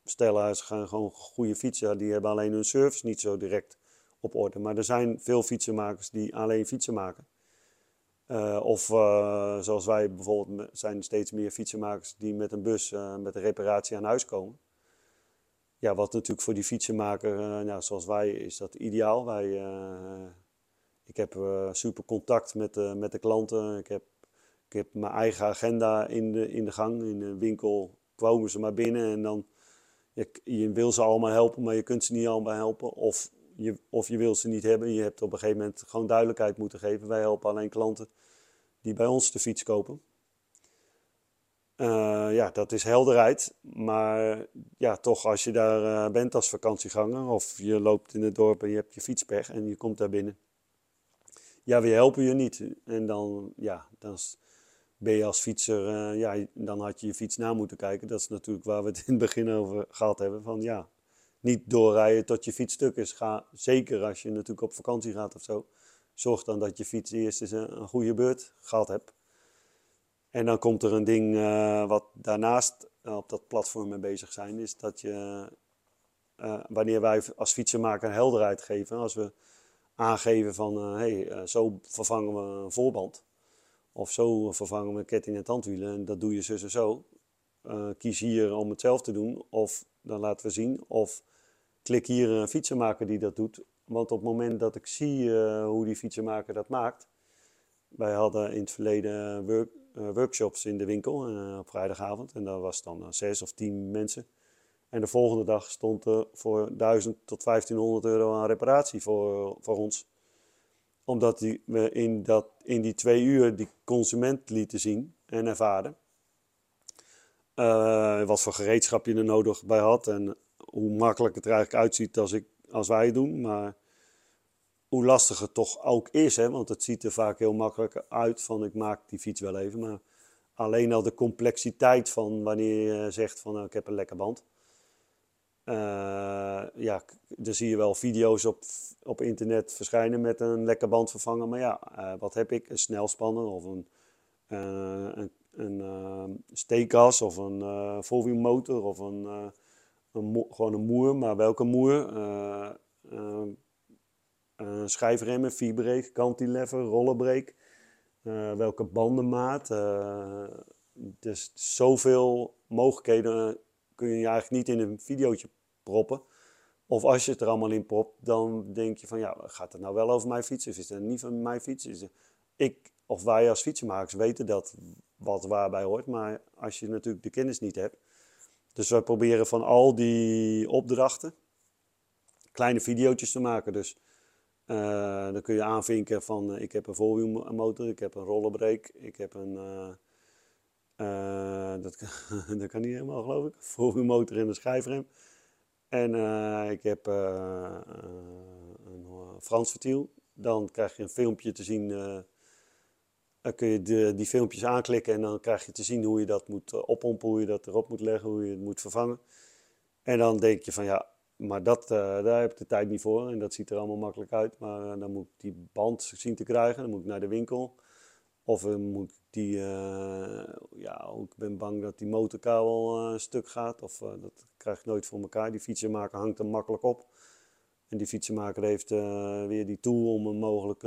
Stella is gewoon goede fietsen. Die hebben alleen hun service niet zo direct op orde. Maar er zijn veel fietsenmakers die alleen fietsen maken. Uh, of zoals wij bijvoorbeeld, zijn steeds meer fietsenmakers die met een bus met een reparatie aan huis komen. Ja, wat natuurlijk voor die fietsenmaker, nou, zoals wij, is dat ideaal. Wij, ik heb super contact met, met de klanten. Ik heb ik heb mijn eigen agenda in de, in de gang. In de winkel komen ze maar binnen en dan... Je, je wil ze allemaal helpen, maar je kunt ze niet allemaal helpen. Of je, of je wil ze niet hebben. Je hebt op een gegeven moment gewoon duidelijkheid moeten geven. Wij helpen alleen klanten die bij ons de fiets kopen. Uh, ja, dat is helderheid. Maar ja, toch als je daar uh, bent als vakantieganger of je loopt in het dorp en je hebt je fietspech en je komt daar binnen. Ja, we helpen je niet. En dan, ja, dan, ben je als fietser, uh, ja, dan had je je fiets na moeten kijken. Dat is natuurlijk waar we het in het begin over gehad hebben. Van ja, niet doorrijden tot je fiets stuk is. Ga, zeker als je natuurlijk op vakantie gaat of zo. Zorg dan dat je fiets eerst eens een, een goede beurt gehad hebt. En dan komt er een ding uh, wat daarnaast op dat platform mee bezig zijn. Is dat je, wanneer wij als fietsenmaker helderheid geven. Als we aangeven van, hé, hey, zo vervangen we een voorband of zo vervangen met ketting en tandwielen. En dat doe je zus en zo. Uh, kies hier om het zelf te doen. Of dan laten we zien. Of klik hier een fietsenmaker die dat doet. Want op het moment dat ik zie uh, hoe die fietsenmaker dat maakt. Wij hadden in het verleden uh, workshops in de winkel op vrijdagavond. En dat was dan zes of tien mensen. En de volgende dag stond er voor 1000 tot 1500 euro aan reparatie voor, voor ons omdat die, we in, dat, in die twee uur die consument lieten zien en ervaren. Uh, wat voor gereedschap je er nodig bij had en hoe makkelijk het er eigenlijk uitziet als, ik, als wij het doen. Maar hoe lastig het toch ook is, hè? want het ziet er vaak heel makkelijk uit van ik maak die fiets wel even. Maar alleen al de complexiteit van wanneer je zegt van nou, ik heb een lekker band. Uh, ja, dan zie je wel video's op, op internet verschijnen met een lekker bandvervanger. Maar ja, uh, wat heb ik? Een snelspanner of een, uh, een, een steekgas of een uh, of een, een gewoon een moer. Maar welke moer? schijfremmen, vibreek, cantilever, rollerbreek. uh, welke bandenmaat. dus zoveel mogelijkheden kun je eigenlijk niet in een videootje proppen. Of als je het er allemaal in propt, dan denk je van ja, gaat het nou wel over mijn fiets of is het niet van mijn fiets? Is ik of wij als fietsenmakers weten dat wat waarbij hoort, maar als je natuurlijk de kennis niet hebt. Dus we proberen van al die opdrachten kleine video's te maken. Dus uh, dan kun je aanvinken van uh, ik heb een voorwielmotor, ik heb een rollerbrake, ik heb een... Uh, dat, dat kan niet helemaal geloof ik. Voorwielmotor en een schijfrem. En ik heb een Frans vertiel. Dan krijg je een filmpje te zien. dan kun je de, die filmpjes aanklikken en dan krijg je te zien hoe je dat moet oppompen, hoe je dat erop moet leggen, hoe je het moet vervangen. En dan denk je van ja, maar dat, daar heb ik de tijd niet voor en dat ziet er allemaal makkelijk uit. Maar dan moet ik die band zien te krijgen, dan moet ik naar de winkel. Of moet ik die, ja, ik ben bang dat die motorkabel een stuk gaat. Of dat krijg ik nooit voor elkaar. Die fietsenmaker hangt er makkelijk op. En die fietsenmaker heeft weer die tool om hem mogelijk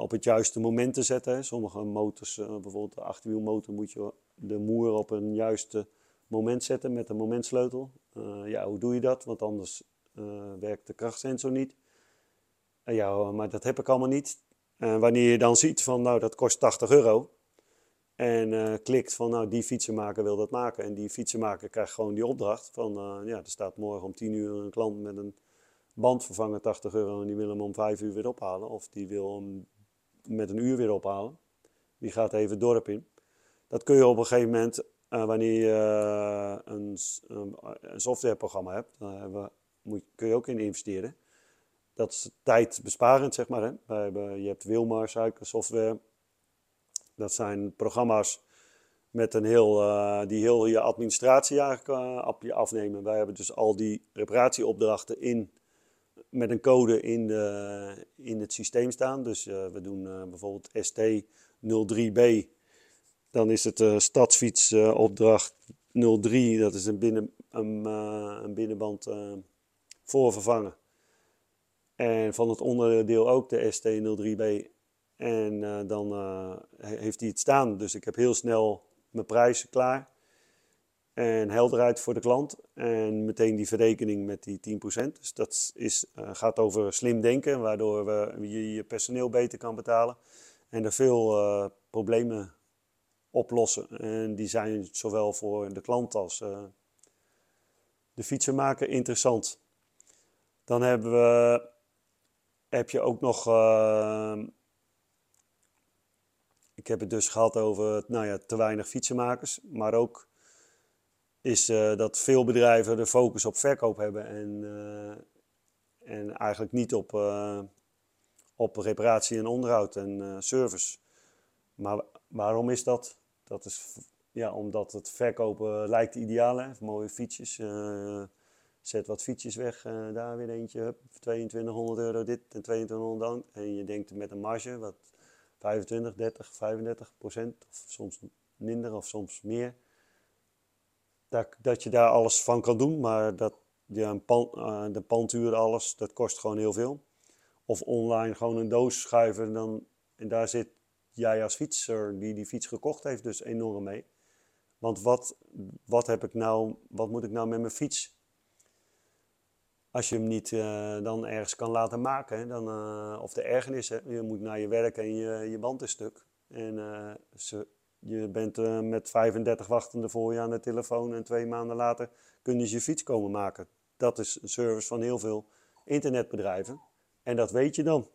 op het juiste moment te zetten. Sommige motors, bijvoorbeeld de achterwielmotor, moet je de moer op een juiste moment zetten met een momentsleutel. Uh, ja, hoe doe je dat? Want anders uh, werkt de krachtsensor niet. Uh, ja, maar dat heb ik allemaal niet. En wanneer je dan ziet van, nou, dat kost 80 euro. En klikt van, nou, die fietsenmaker wil dat maken. En die fietsenmaker krijgt gewoon die opdracht van, ja, er staat morgen om 10 uur een klant met een band vervangen 80 euro. En die wil hem om 5 uur weer ophalen. Of die wil hem met een uur weer ophalen. Die gaat even het dorp in. Dat kun je op een gegeven moment uh, wanneer je een, een, softwareprogramma hebt, dan moet, kun je ook in investeren. Dat is tijdbesparend, zeg maar. Hè. Hebben, je hebt Wilmar, software. Dat zijn programma's met een heel, uh, die heel je administratie eigenlijk afnemen. Wij hebben dus al die reparatieopdrachten in, met een code in, de, in het systeem staan. Dus we doen bijvoorbeeld ST03B dan is het stadsfietsopdracht uh, 03, dat is een, binnen, een, een binnenband voorvervangen. En van het onderdeel ook de ST03B. En uh, dan heeft hij het staan. Dus ik heb heel snel mijn prijzen klaar. En helderheid voor de klant. En meteen die verrekening met die 10%. Dus dat is, gaat over slim denken, waardoor we, je je personeel beter kan betalen. En er veel problemen oplossen. En die zijn zowel voor de klant als de fietsenmaker interessant. Dan hebben we, heb je ook nog, ik heb het dus gehad over nou ja, te weinig fietsenmakers, maar ook is uh, dat veel bedrijven de focus op verkoop hebben en, en eigenlijk niet op, op reparatie en onderhoud en service. Maar waarom is dat? Dat is ja, omdat het verkopen lijkt ideaal. Hè? Mooie fietsjes. Zet wat fietsjes weg. Daar weer eentje. Hup, 2200 euro dit en 2200 dan. En je denkt met een marge wat 25, 30, 35 procent. Of soms minder of soms meer. Dat, dat je daar alles van kan doen. Maar dat, een pan, uh, de pandhuur, alles, dat kost gewoon heel veel. Of online gewoon een doos schuiven. Dan, en daar zit jij als fietser die die fiets gekocht heeft dus enorm mee. Want wat, wat, heb ik nou, wat moet ik nou met mijn fiets? Als je hem niet uh, dan ergens kan laten maken, dan, uh, of de ergernis, je moet naar je werk en je, je band is stuk. En uh, ze, je bent met 35 wachtende voor je aan de telefoon en twee maanden later kun je je fiets komen maken. Dat is een service van heel veel internetbedrijven. En dat weet je dan.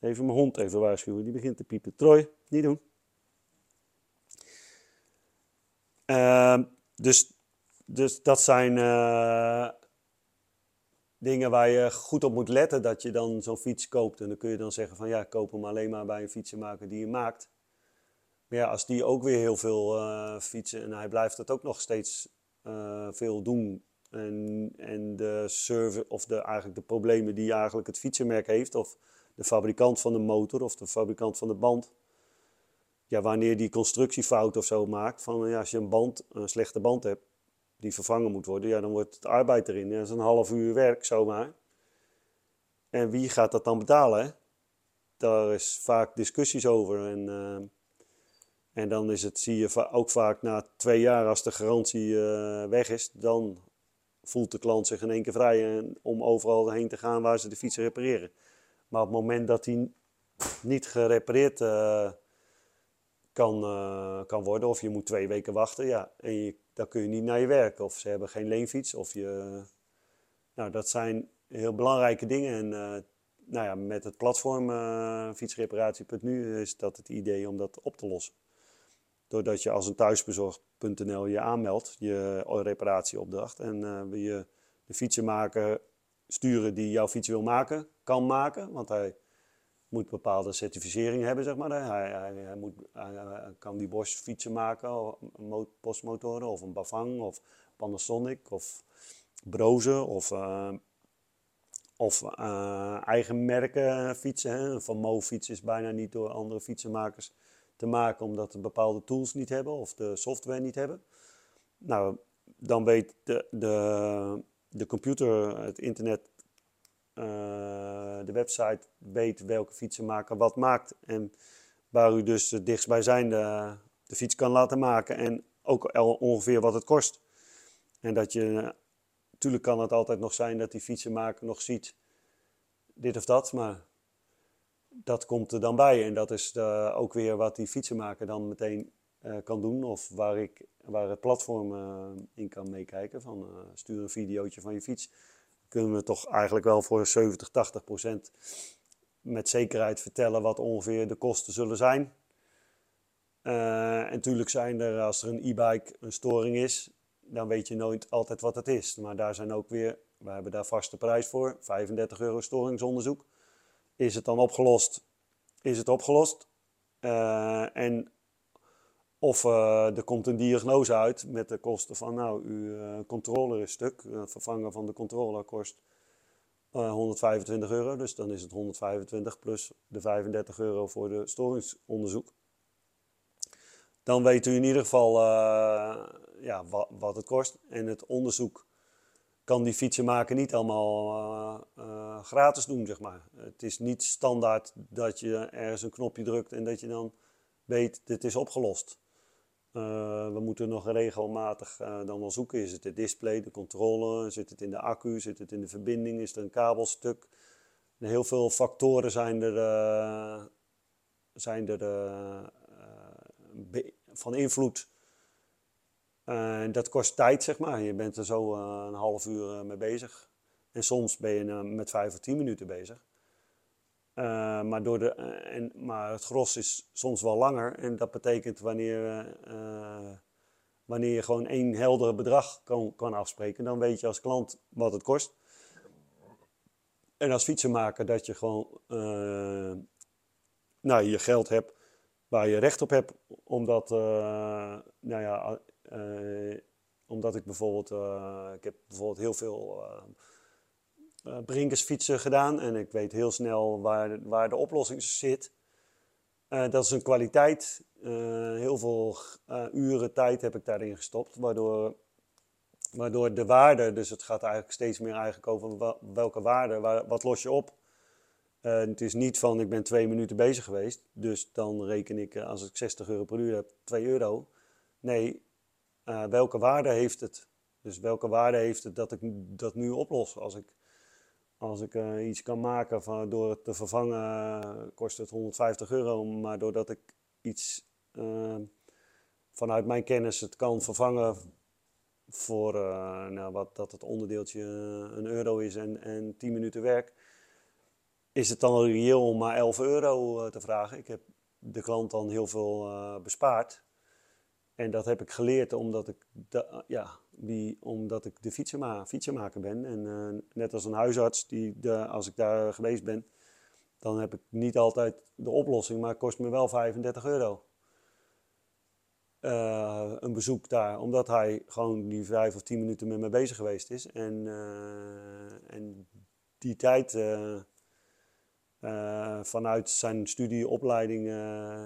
Even mijn hond even waarschuwen, die begint te piepen. Troy, niet doen. Uh, dus, dus dat zijn dingen waar je goed op moet letten. Dat je dan zo'n fiets koopt. En dan kun je dan zeggen van ja, koop hem alleen maar bij een fietsenmaker die je maakt. Maar ja, als die ook weer heel veel uh, fietsen en hij blijft dat ook nog steeds uh, veel doen. En, en de service, of de, eigenlijk de problemen die eigenlijk het fietsenmerk heeft, of de fabrikant van de motor of de fabrikant van de band. Ja, wanneer die constructiefout of zo maakt, van ja, als je een band, een slechte band hebt, die vervangen moet worden, ja, dan wordt het arbeid erin. Ja, dat is een half uur werk zomaar. En wie gaat dat dan betalen? Daar is vaak discussies over. En, en dan is het, zie je ook vaak na twee jaar als de garantie weg is, dan voelt de klant zich in één keer vrij om overal heen te gaan waar ze de fiets repareren. Maar op het moment dat die niet gerepareerd uh, kan, uh, kan worden, of je moet twee weken wachten, ja, en dan kun je niet naar je werk. Of ze hebben geen leenfiets, of je... Nou, dat zijn heel belangrijke dingen. En uh, nou ja, met het platform fietsreparatie.nu is dat het idee om dat op te lossen. Doordat je als een thuisbezorg.nl je aanmeldt, je reparatieopdracht. En uh, je de fietsenmaker sturen die jouw fiets wil maken, kan maken. Want hij moet bepaalde certificering hebben, zeg maar. Hij, hij, hij moet, hij, kan die Bosch fietsen maken, postmotoren, of een Bavang, of Panasonic, of Broze, of, uh, of uh, eigen merken fietsen. Hè. Een Van Mo fiets is bijna niet door andere fietsenmakers te maken omdat ze bepaalde tools niet hebben of de software niet hebben. Nou, dan weet de, de, de computer, het internet, de website weet welke fietsenmaker wat maakt. En waar u dus het dichtstbijzijnde de fiets kan laten maken en ook ongeveer wat het kost. En dat je, natuurlijk kan het altijd nog zijn dat die fietsenmaker nog ziet dit of dat, maar dat komt er dan bij. En dat is de, ook weer wat die fietsenmaker dan meteen kan doen. Of waar, ik, waar het platform in kan meekijken. Van stuur een videootje van je fiets. Kunnen we toch eigenlijk wel voor 70, 80 procent met zekerheid vertellen wat ongeveer de kosten zullen zijn. en natuurlijk zijn er, als er een e-bike een storing is, dan weet je nooit altijd wat het is. Maar daar zijn ook weer, we hebben daar vaste prijs voor, 35 euro storingsonderzoek. Is het dan opgelost? Is het opgelost? Uh, en of uh, er komt een diagnose uit met de kosten van, nou, uw uh, controller is stuk. Het vervangen van de controller kost 125 euro. Dus dan is het 125 plus de 35 euro voor de storingsonderzoek. Dan weet u in ieder geval ja, wat, wat het kost. En het onderzoek kan die fietsenmaker niet allemaal gratis doen, zeg maar. Het is niet standaard dat je ergens een knopje drukt en dat je dan weet, dit is opgelost. Uh, we moeten nog regelmatig dan wel zoeken. Is het het display, de controle? Zit het in de accu? Zit het in de verbinding? Is er een kabelstuk? heel veel factoren zijn er, zijn er van invloed uh, dat kost tijd, zeg maar. Je bent er zo een half uur mee bezig. En soms ben je met vijf of tien minuten bezig. Maar, door de, en, maar het gros is soms wel langer. En dat betekent wanneer, wanneer je gewoon één heldere bedrag kan, kan afspreken, dan weet je als klant wat het kost. En als fietsenmaker dat je gewoon nou, je geld hebt waar je recht op hebt, omdat nou ja, omdat ik bijvoorbeeld, ik heb bijvoorbeeld heel veel uh, brinkersfietsen gedaan en ik weet heel snel waar, waar de oplossing zit. dat is een kwaliteit. heel veel uren tijd heb ik daarin gestopt, waardoor, waardoor de waarde, dus het gaat eigenlijk steeds meer eigenlijk over welke waarde, waar, wat los je op. het is niet van ik ben twee minuten bezig geweest, dus dan reken ik als ik 60 euro per uur heb, 2 euro. Nee, welke waarde heeft het? Dus welke waarde heeft het dat ik dat nu oplos? Als ik, als ik uh, iets kan maken van, door het te vervangen, uh, kost het 150 euro. Maar doordat ik iets vanuit mijn kennis het kan vervangen voor nou, wat, dat het onderdeeltje een euro is en, en 10 minuten werk, is het dan reëel om maar 11 euro te vragen. Ik heb de klant dan heel veel bespaard. En dat heb ik geleerd omdat ik, ja, die, omdat ik de fietsenma fietsenmaker ben. En uh, net als een huisarts, die de, als ik daar geweest ben, dan heb ik niet altijd de oplossing, maar het kost me wel 35 euro. Uh, een bezoek daar, omdat hij gewoon die vijf of tien minuten met me bezig geweest is. En, uh, en die tijd vanuit zijn studieopleiding,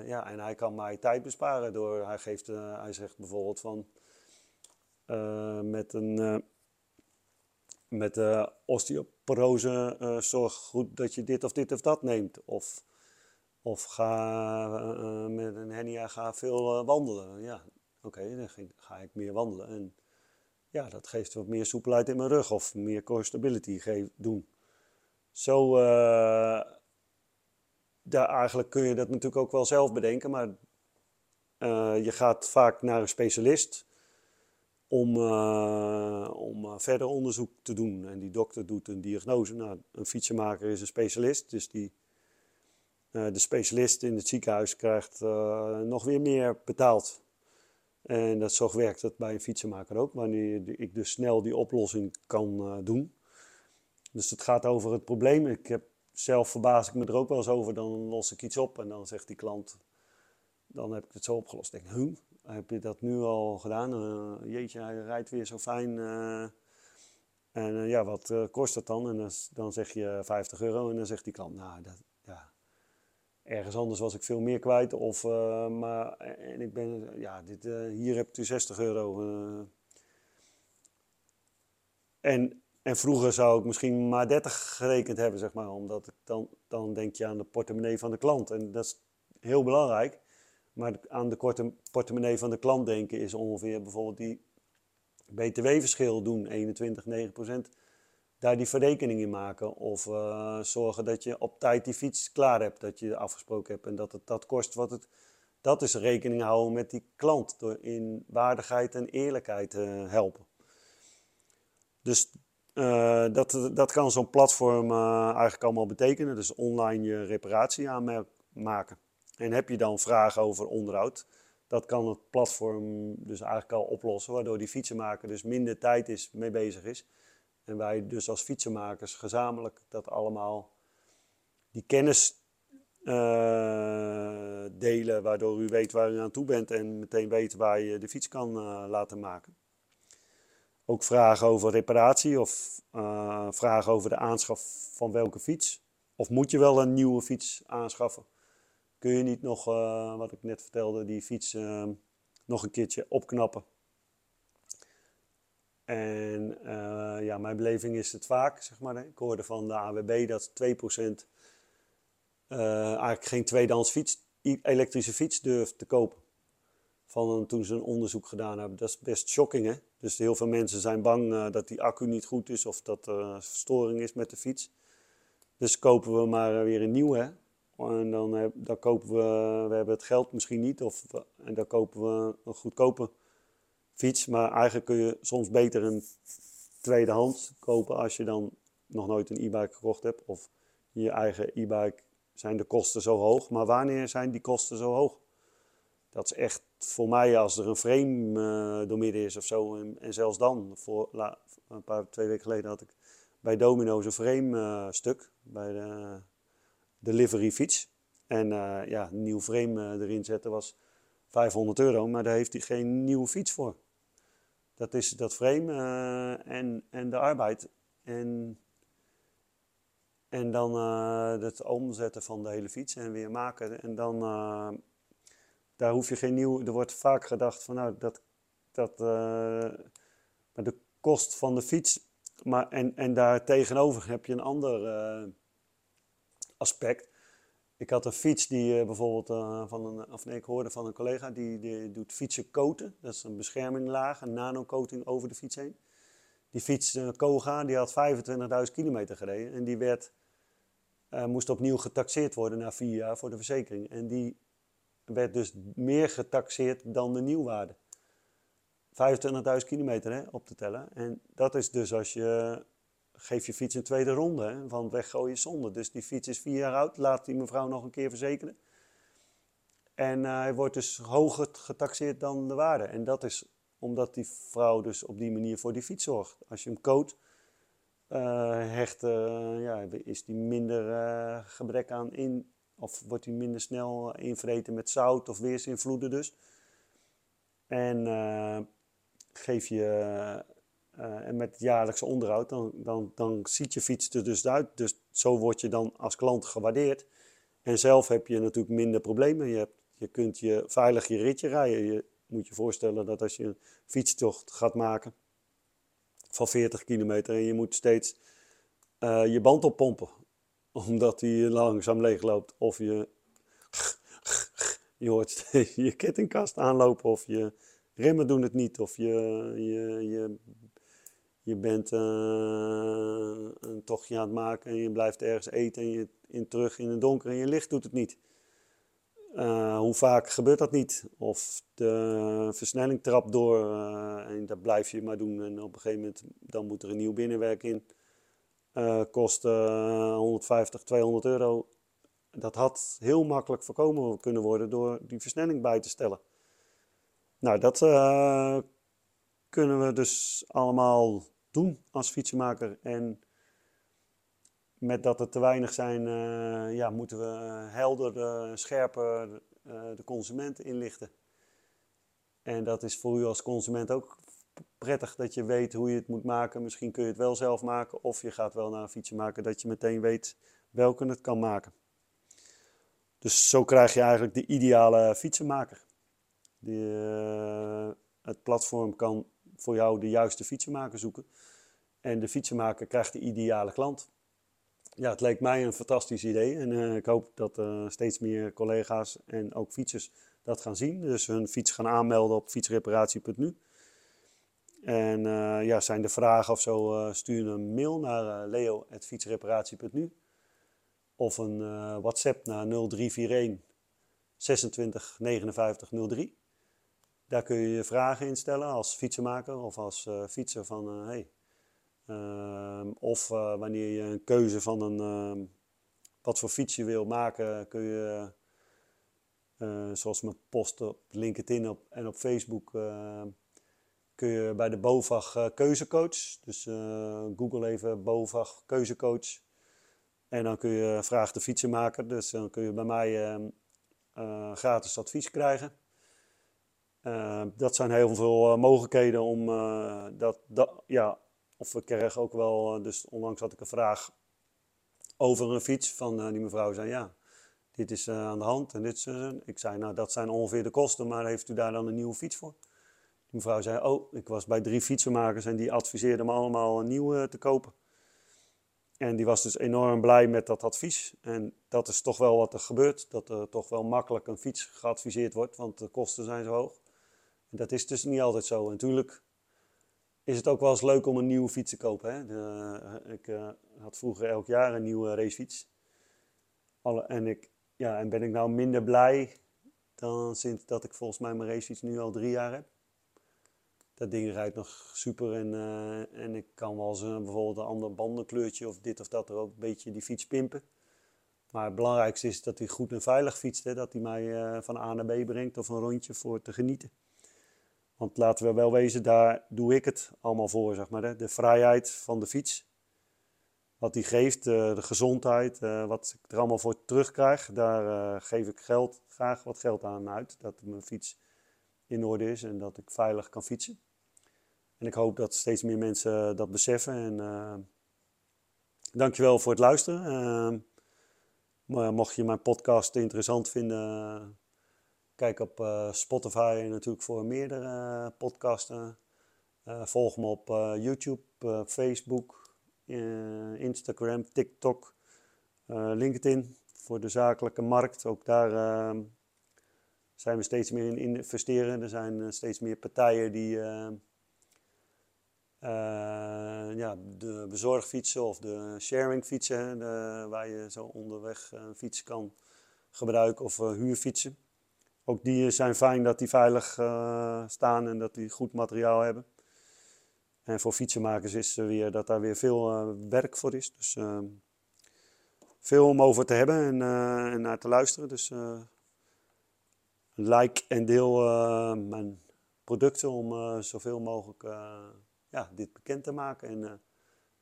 ja, en hij kan mij tijd besparen door, hij geeft, hij zegt bijvoorbeeld van, met een, met osteoporose, zorg goed dat je dit of dit of dat neemt. Of Of ga met een hernia ga veel wandelen. Ja, oké, dan ga ik meer wandelen. En ja, dat geeft wat meer soepelheid in mijn rug of meer core stability doen. Zo, daar eigenlijk kun je dat natuurlijk ook wel zelf bedenken, maar je gaat vaak naar een specialist om, uh, om verder onderzoek te doen. En die dokter doet een diagnose. Nou, een fietsenmaker is een specialist, dus die, de specialist in het ziekenhuis krijgt nog weer meer betaald en dat zo werkt het bij een fietsenmaker ook, wanneer ik dus snel die oplossing kan doen. Dus het gaat over het probleem. Ik heb, zelf verbaas ik me er ook wel eens over, dan los ik iets op en dan zegt die klant, dan heb ik het zo opgelost. Ik denk, huh, heb je dat nu al gedaan? Uh, jeetje, hij rijdt weer zo fijn. Uh, en ja, wat kost dat dan? En dan, zeg je 50 euro en dan zegt die klant, nou, dat, ja, ergens anders was ik veel meer kwijt. Of, maar, en ik ben, ja, dit, hier heb je 60 euro. En, en vroeger zou ik misschien maar 30 gerekend hebben, zeg maar. Omdat ik dan, dan denk je aan de portemonnee van de klant. En dat is heel belangrijk. Maar aan de korte portemonnee van de klant denken is ongeveer bijvoorbeeld die btw-verschil doen, 21, 9 procent daar die verrekening in maken. Of uh, zorgen dat je op tijd die fiets klaar hebt, dat je afgesproken hebt en dat het dat kost wat het. Dat is rekening houden met die klant door in waardigheid en eerlijkheid te helpen. Dus uh, dat, dat kan zo'n platform uh, eigenlijk allemaal betekenen. Dus online je reparatie aanmaken. En heb je dan vragen over onderhoud, dat kan het platform dus eigenlijk al oplossen, waardoor die fietsenmaker dus minder tijd is, mee bezig is. En wij dus als fietsenmakers gezamenlijk dat allemaal, die kennis uh, delen, waardoor u weet waar u aan toe bent en meteen weet waar je de fiets kan uh, laten maken. Ook vragen over reparatie of uh, vragen over de aanschaf van welke fiets. Of moet je wel een nieuwe fiets aanschaffen? Kun je niet nog, wat ik net vertelde, die fiets nog een keertje opknappen? En uh, ja, mijn beleving is het vaak, zeg maar. Ik hoorde van de AWB dat 2% uh, eh, eigenlijk geen tweedehands fiets, elektrische fiets durft te kopen. Van toen ze een onderzoek gedaan hebben. Dat is best shocking, hè? Dus heel veel mensen zijn bang dat die accu niet goed is of dat er verstoring is met de fiets. Dus kopen we maar weer een nieuwe, hè? En dan, dan kopen we, we hebben het geld misschien niet, of, en dan kopen we een goedkope fiets. Maar eigenlijk kun je soms beter een tweedehands kopen als je dan nog nooit een e-bike gekocht hebt. Of je eigen e-bike zijn de kosten zo hoog. Maar wanneer zijn die kosten zo hoog? Dat is echt voor mij als er een frame uh, door midden is of zo. En, zelfs dan, voor, een paar, twee weken geleden had ik bij Domino's een frame uh, stuk. Bij de delivery fiets. En uh, ja, een nieuw frame erin zetten was 500 euro. Maar daar heeft hij geen nieuwe fiets voor. Dat is dat frame uh, en, en de arbeid. En, en dan het omzetten van de hele fiets en weer maken. En dan, daar hoef je geen nieuw... Er wordt vaak gedacht van, nou, dat... dat maar de kost van de fiets... Maar, en, en daar tegenover heb je een ander aspect. Ik had een fiets die uh, bijvoorbeeld uh, van een, of nee, ik hoorde van een collega die, die doet fietsen coaten. Dat is een bescherminglaag, een nano-coating over de fiets heen. Die fiets, uh, Koga, die had 25.000 kilometer gereden en die werd, moest opnieuw getaxeerd worden na vier jaar voor de verzekering. En die werd dus meer getaxeerd dan de nieuwwaarde. 25.000 kilometer hè, op te tellen. En dat is dus als je geef je fiets een tweede ronde, hè, want weggooien zonde. Dus die fiets is vier jaar oud, laat die mevrouw nog een keer verzekeren. En uh, hij wordt dus hoger getaxeerd dan de waarde. En dat is omdat die vrouw dus op die manier voor die fiets zorgt. Als je hem coat, uh, hecht, uh, ja, is die minder gebrek aan in, of wordt hij minder snel invreten met zout of weersinvloeden dus. En geef je uh, en met jaarlijks onderhoud, dan, dan, dan ziet je fiets er dus uit. Dus zo word je dan als klant gewaardeerd. En zelf heb je natuurlijk minder problemen. Je, hebt, je kunt je veilig je ritje rijden. Je moet je voorstellen dat als je een fietstocht gaat maken van 40 kilometer en je moet steeds uh, je band oppompen, omdat die langzaam leegloopt. Of je je hoort je kettingkast aanlopen of je remmen doen het niet of je, je, je, je bent uh, een tochtje aan het maken en je blijft ergens eten en je in, terug in het donker en je licht doet het niet. Uh, hoe vaak gebeurt dat niet? Of de versnelling trapt door uh, en dat blijf je maar doen. En op een gegeven moment dan moet er een nieuw binnenwerk in. Kost 150, 200 euro. Dat had heel makkelijk voorkomen kunnen worden door die versnelling bij te stellen. Nou, dat kunnen we dus allemaal doen als fietsenmaker. En met dat er te weinig zijn, uh, ja, moeten we helder, uh, scherper de consument inlichten. En dat is voor u als consument ook prettig dat je weet hoe je het moet maken. Misschien kun je het wel zelf maken of je gaat wel naar een fietsen maken dat je meteen weet welke het kan maken. Dus zo krijg je eigenlijk de ideale fietsenmaker. Die, het platform kan voor jou de juiste fietsenmaker zoeken. En de fietsenmaker krijgt de ideale klant ja, het leek mij een fantastisch idee. En uh, ik hoop dat uh, steeds meer collega's en ook fietsers dat gaan zien. Dus hun fiets gaan aanmelden op fietsreparatie.nu. En uh, ja, zijn er vragen of zo, stuur een mail naar leo.fietsreparatie.nu. Of een WhatsApp naar 0341 26 59 03. Daar kun je je vragen instellen als fietsenmaker of als fietser van... hey, Ehm, of uh, wanneer je een keuze van een, uh, wat voor fiets je wil maken, kun je, uh, zoals mijn post op LinkedIn op, en op Facebook, ehm, kun je bij de BOVAG keuzecoach. Dus google even BOVAG keuzecoach. En dan kun je vraag de fietsenmaker. Dus dan kun je bij mij gratis advies krijgen. Dat zijn heel veel mogelijkheden om dat, dat, ja, of we kregen ook wel, eh, dus onlangs had ik een vraag over een fiets van uh, die mevrouw zei ja, dit is uh, aan de hand en dit is Ik zei nou dat zijn ongeveer de kosten, maar heeft u daar dan een nieuwe fiets voor? Die mevrouw zei oh, ik was bij drie fietsenmakers en die adviseerden me allemaal een nieuwe te kopen. En die was dus enorm blij met dat advies. En dat is toch wel wat er gebeurt, dat er toch wel makkelijk een fiets geadviseerd wordt, want de kosten zijn zo hoog. Dat is dus niet altijd zo. En natuurlijk is het ook wel eens leuk om een nieuwe fiets te kopen. Hè? Eh, ik uh, had vroeger elk jaar een nieuwe racefiets. Alle, en, ik, ja, en ben ik nou minder blij dan sinds dat ik volgens mij mijn racefiets nu al drie jaar heb. Dat ding rijdt nog super en, en ik kan wel eens bijvoorbeeld een ander bandenkleurtje of dit of dat er ook een beetje die fiets pimpen. Maar het belangrijkste is dat hij goed en veilig fietst. Hè? Dat hij mij van A naar B brengt of een rondje voor te genieten. Want laten we wel wezen, daar doe ik het allemaal voor, zeg maar. Hè? De vrijheid van de fiets. Wat die geeft, de, de gezondheid, uh, wat ik er allemaal voor terugkrijg. Daar uh, geef ik geld, graag wat geld aan uit. Dat mijn fiets in orde is en dat ik veilig kan fietsen. En ik hoop dat steeds meer mensen dat beseffen. En uh, dankjewel voor het luisteren. mocht je mijn podcast interessant vinden Kijk op uh, Spotify natuurlijk voor meerdere uh, podcasten. Uh, volg me op YouTube, Facebook, Instagram, TikTok, LinkedIn voor de zakelijke markt. Ook daar ehm, zijn we steeds meer in investeren. Er zijn steeds meer partijen die ja, de bezorgfietsen of de sharingfietsen, de, waar je zo onderweg een fiets kan gebruiken of huurfietsen. Ook die zijn fijn dat die veilig uh, staan en dat die goed materiaal hebben. En voor fietsenmakers is er weer dat daar weer veel uh, werk voor is. Dus uh, veel om over te hebben en, en naar te luisteren. Dus like en deel mijn producten om zoveel mogelijk ja, dit bekend te maken. En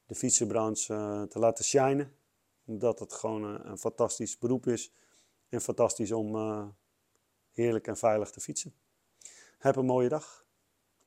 de fietsenbranche te laten shinen. Omdat het gewoon een fantastisch beroep is. En fantastisch om heerlijk en veilig te fietsen. Heb een mooie dag.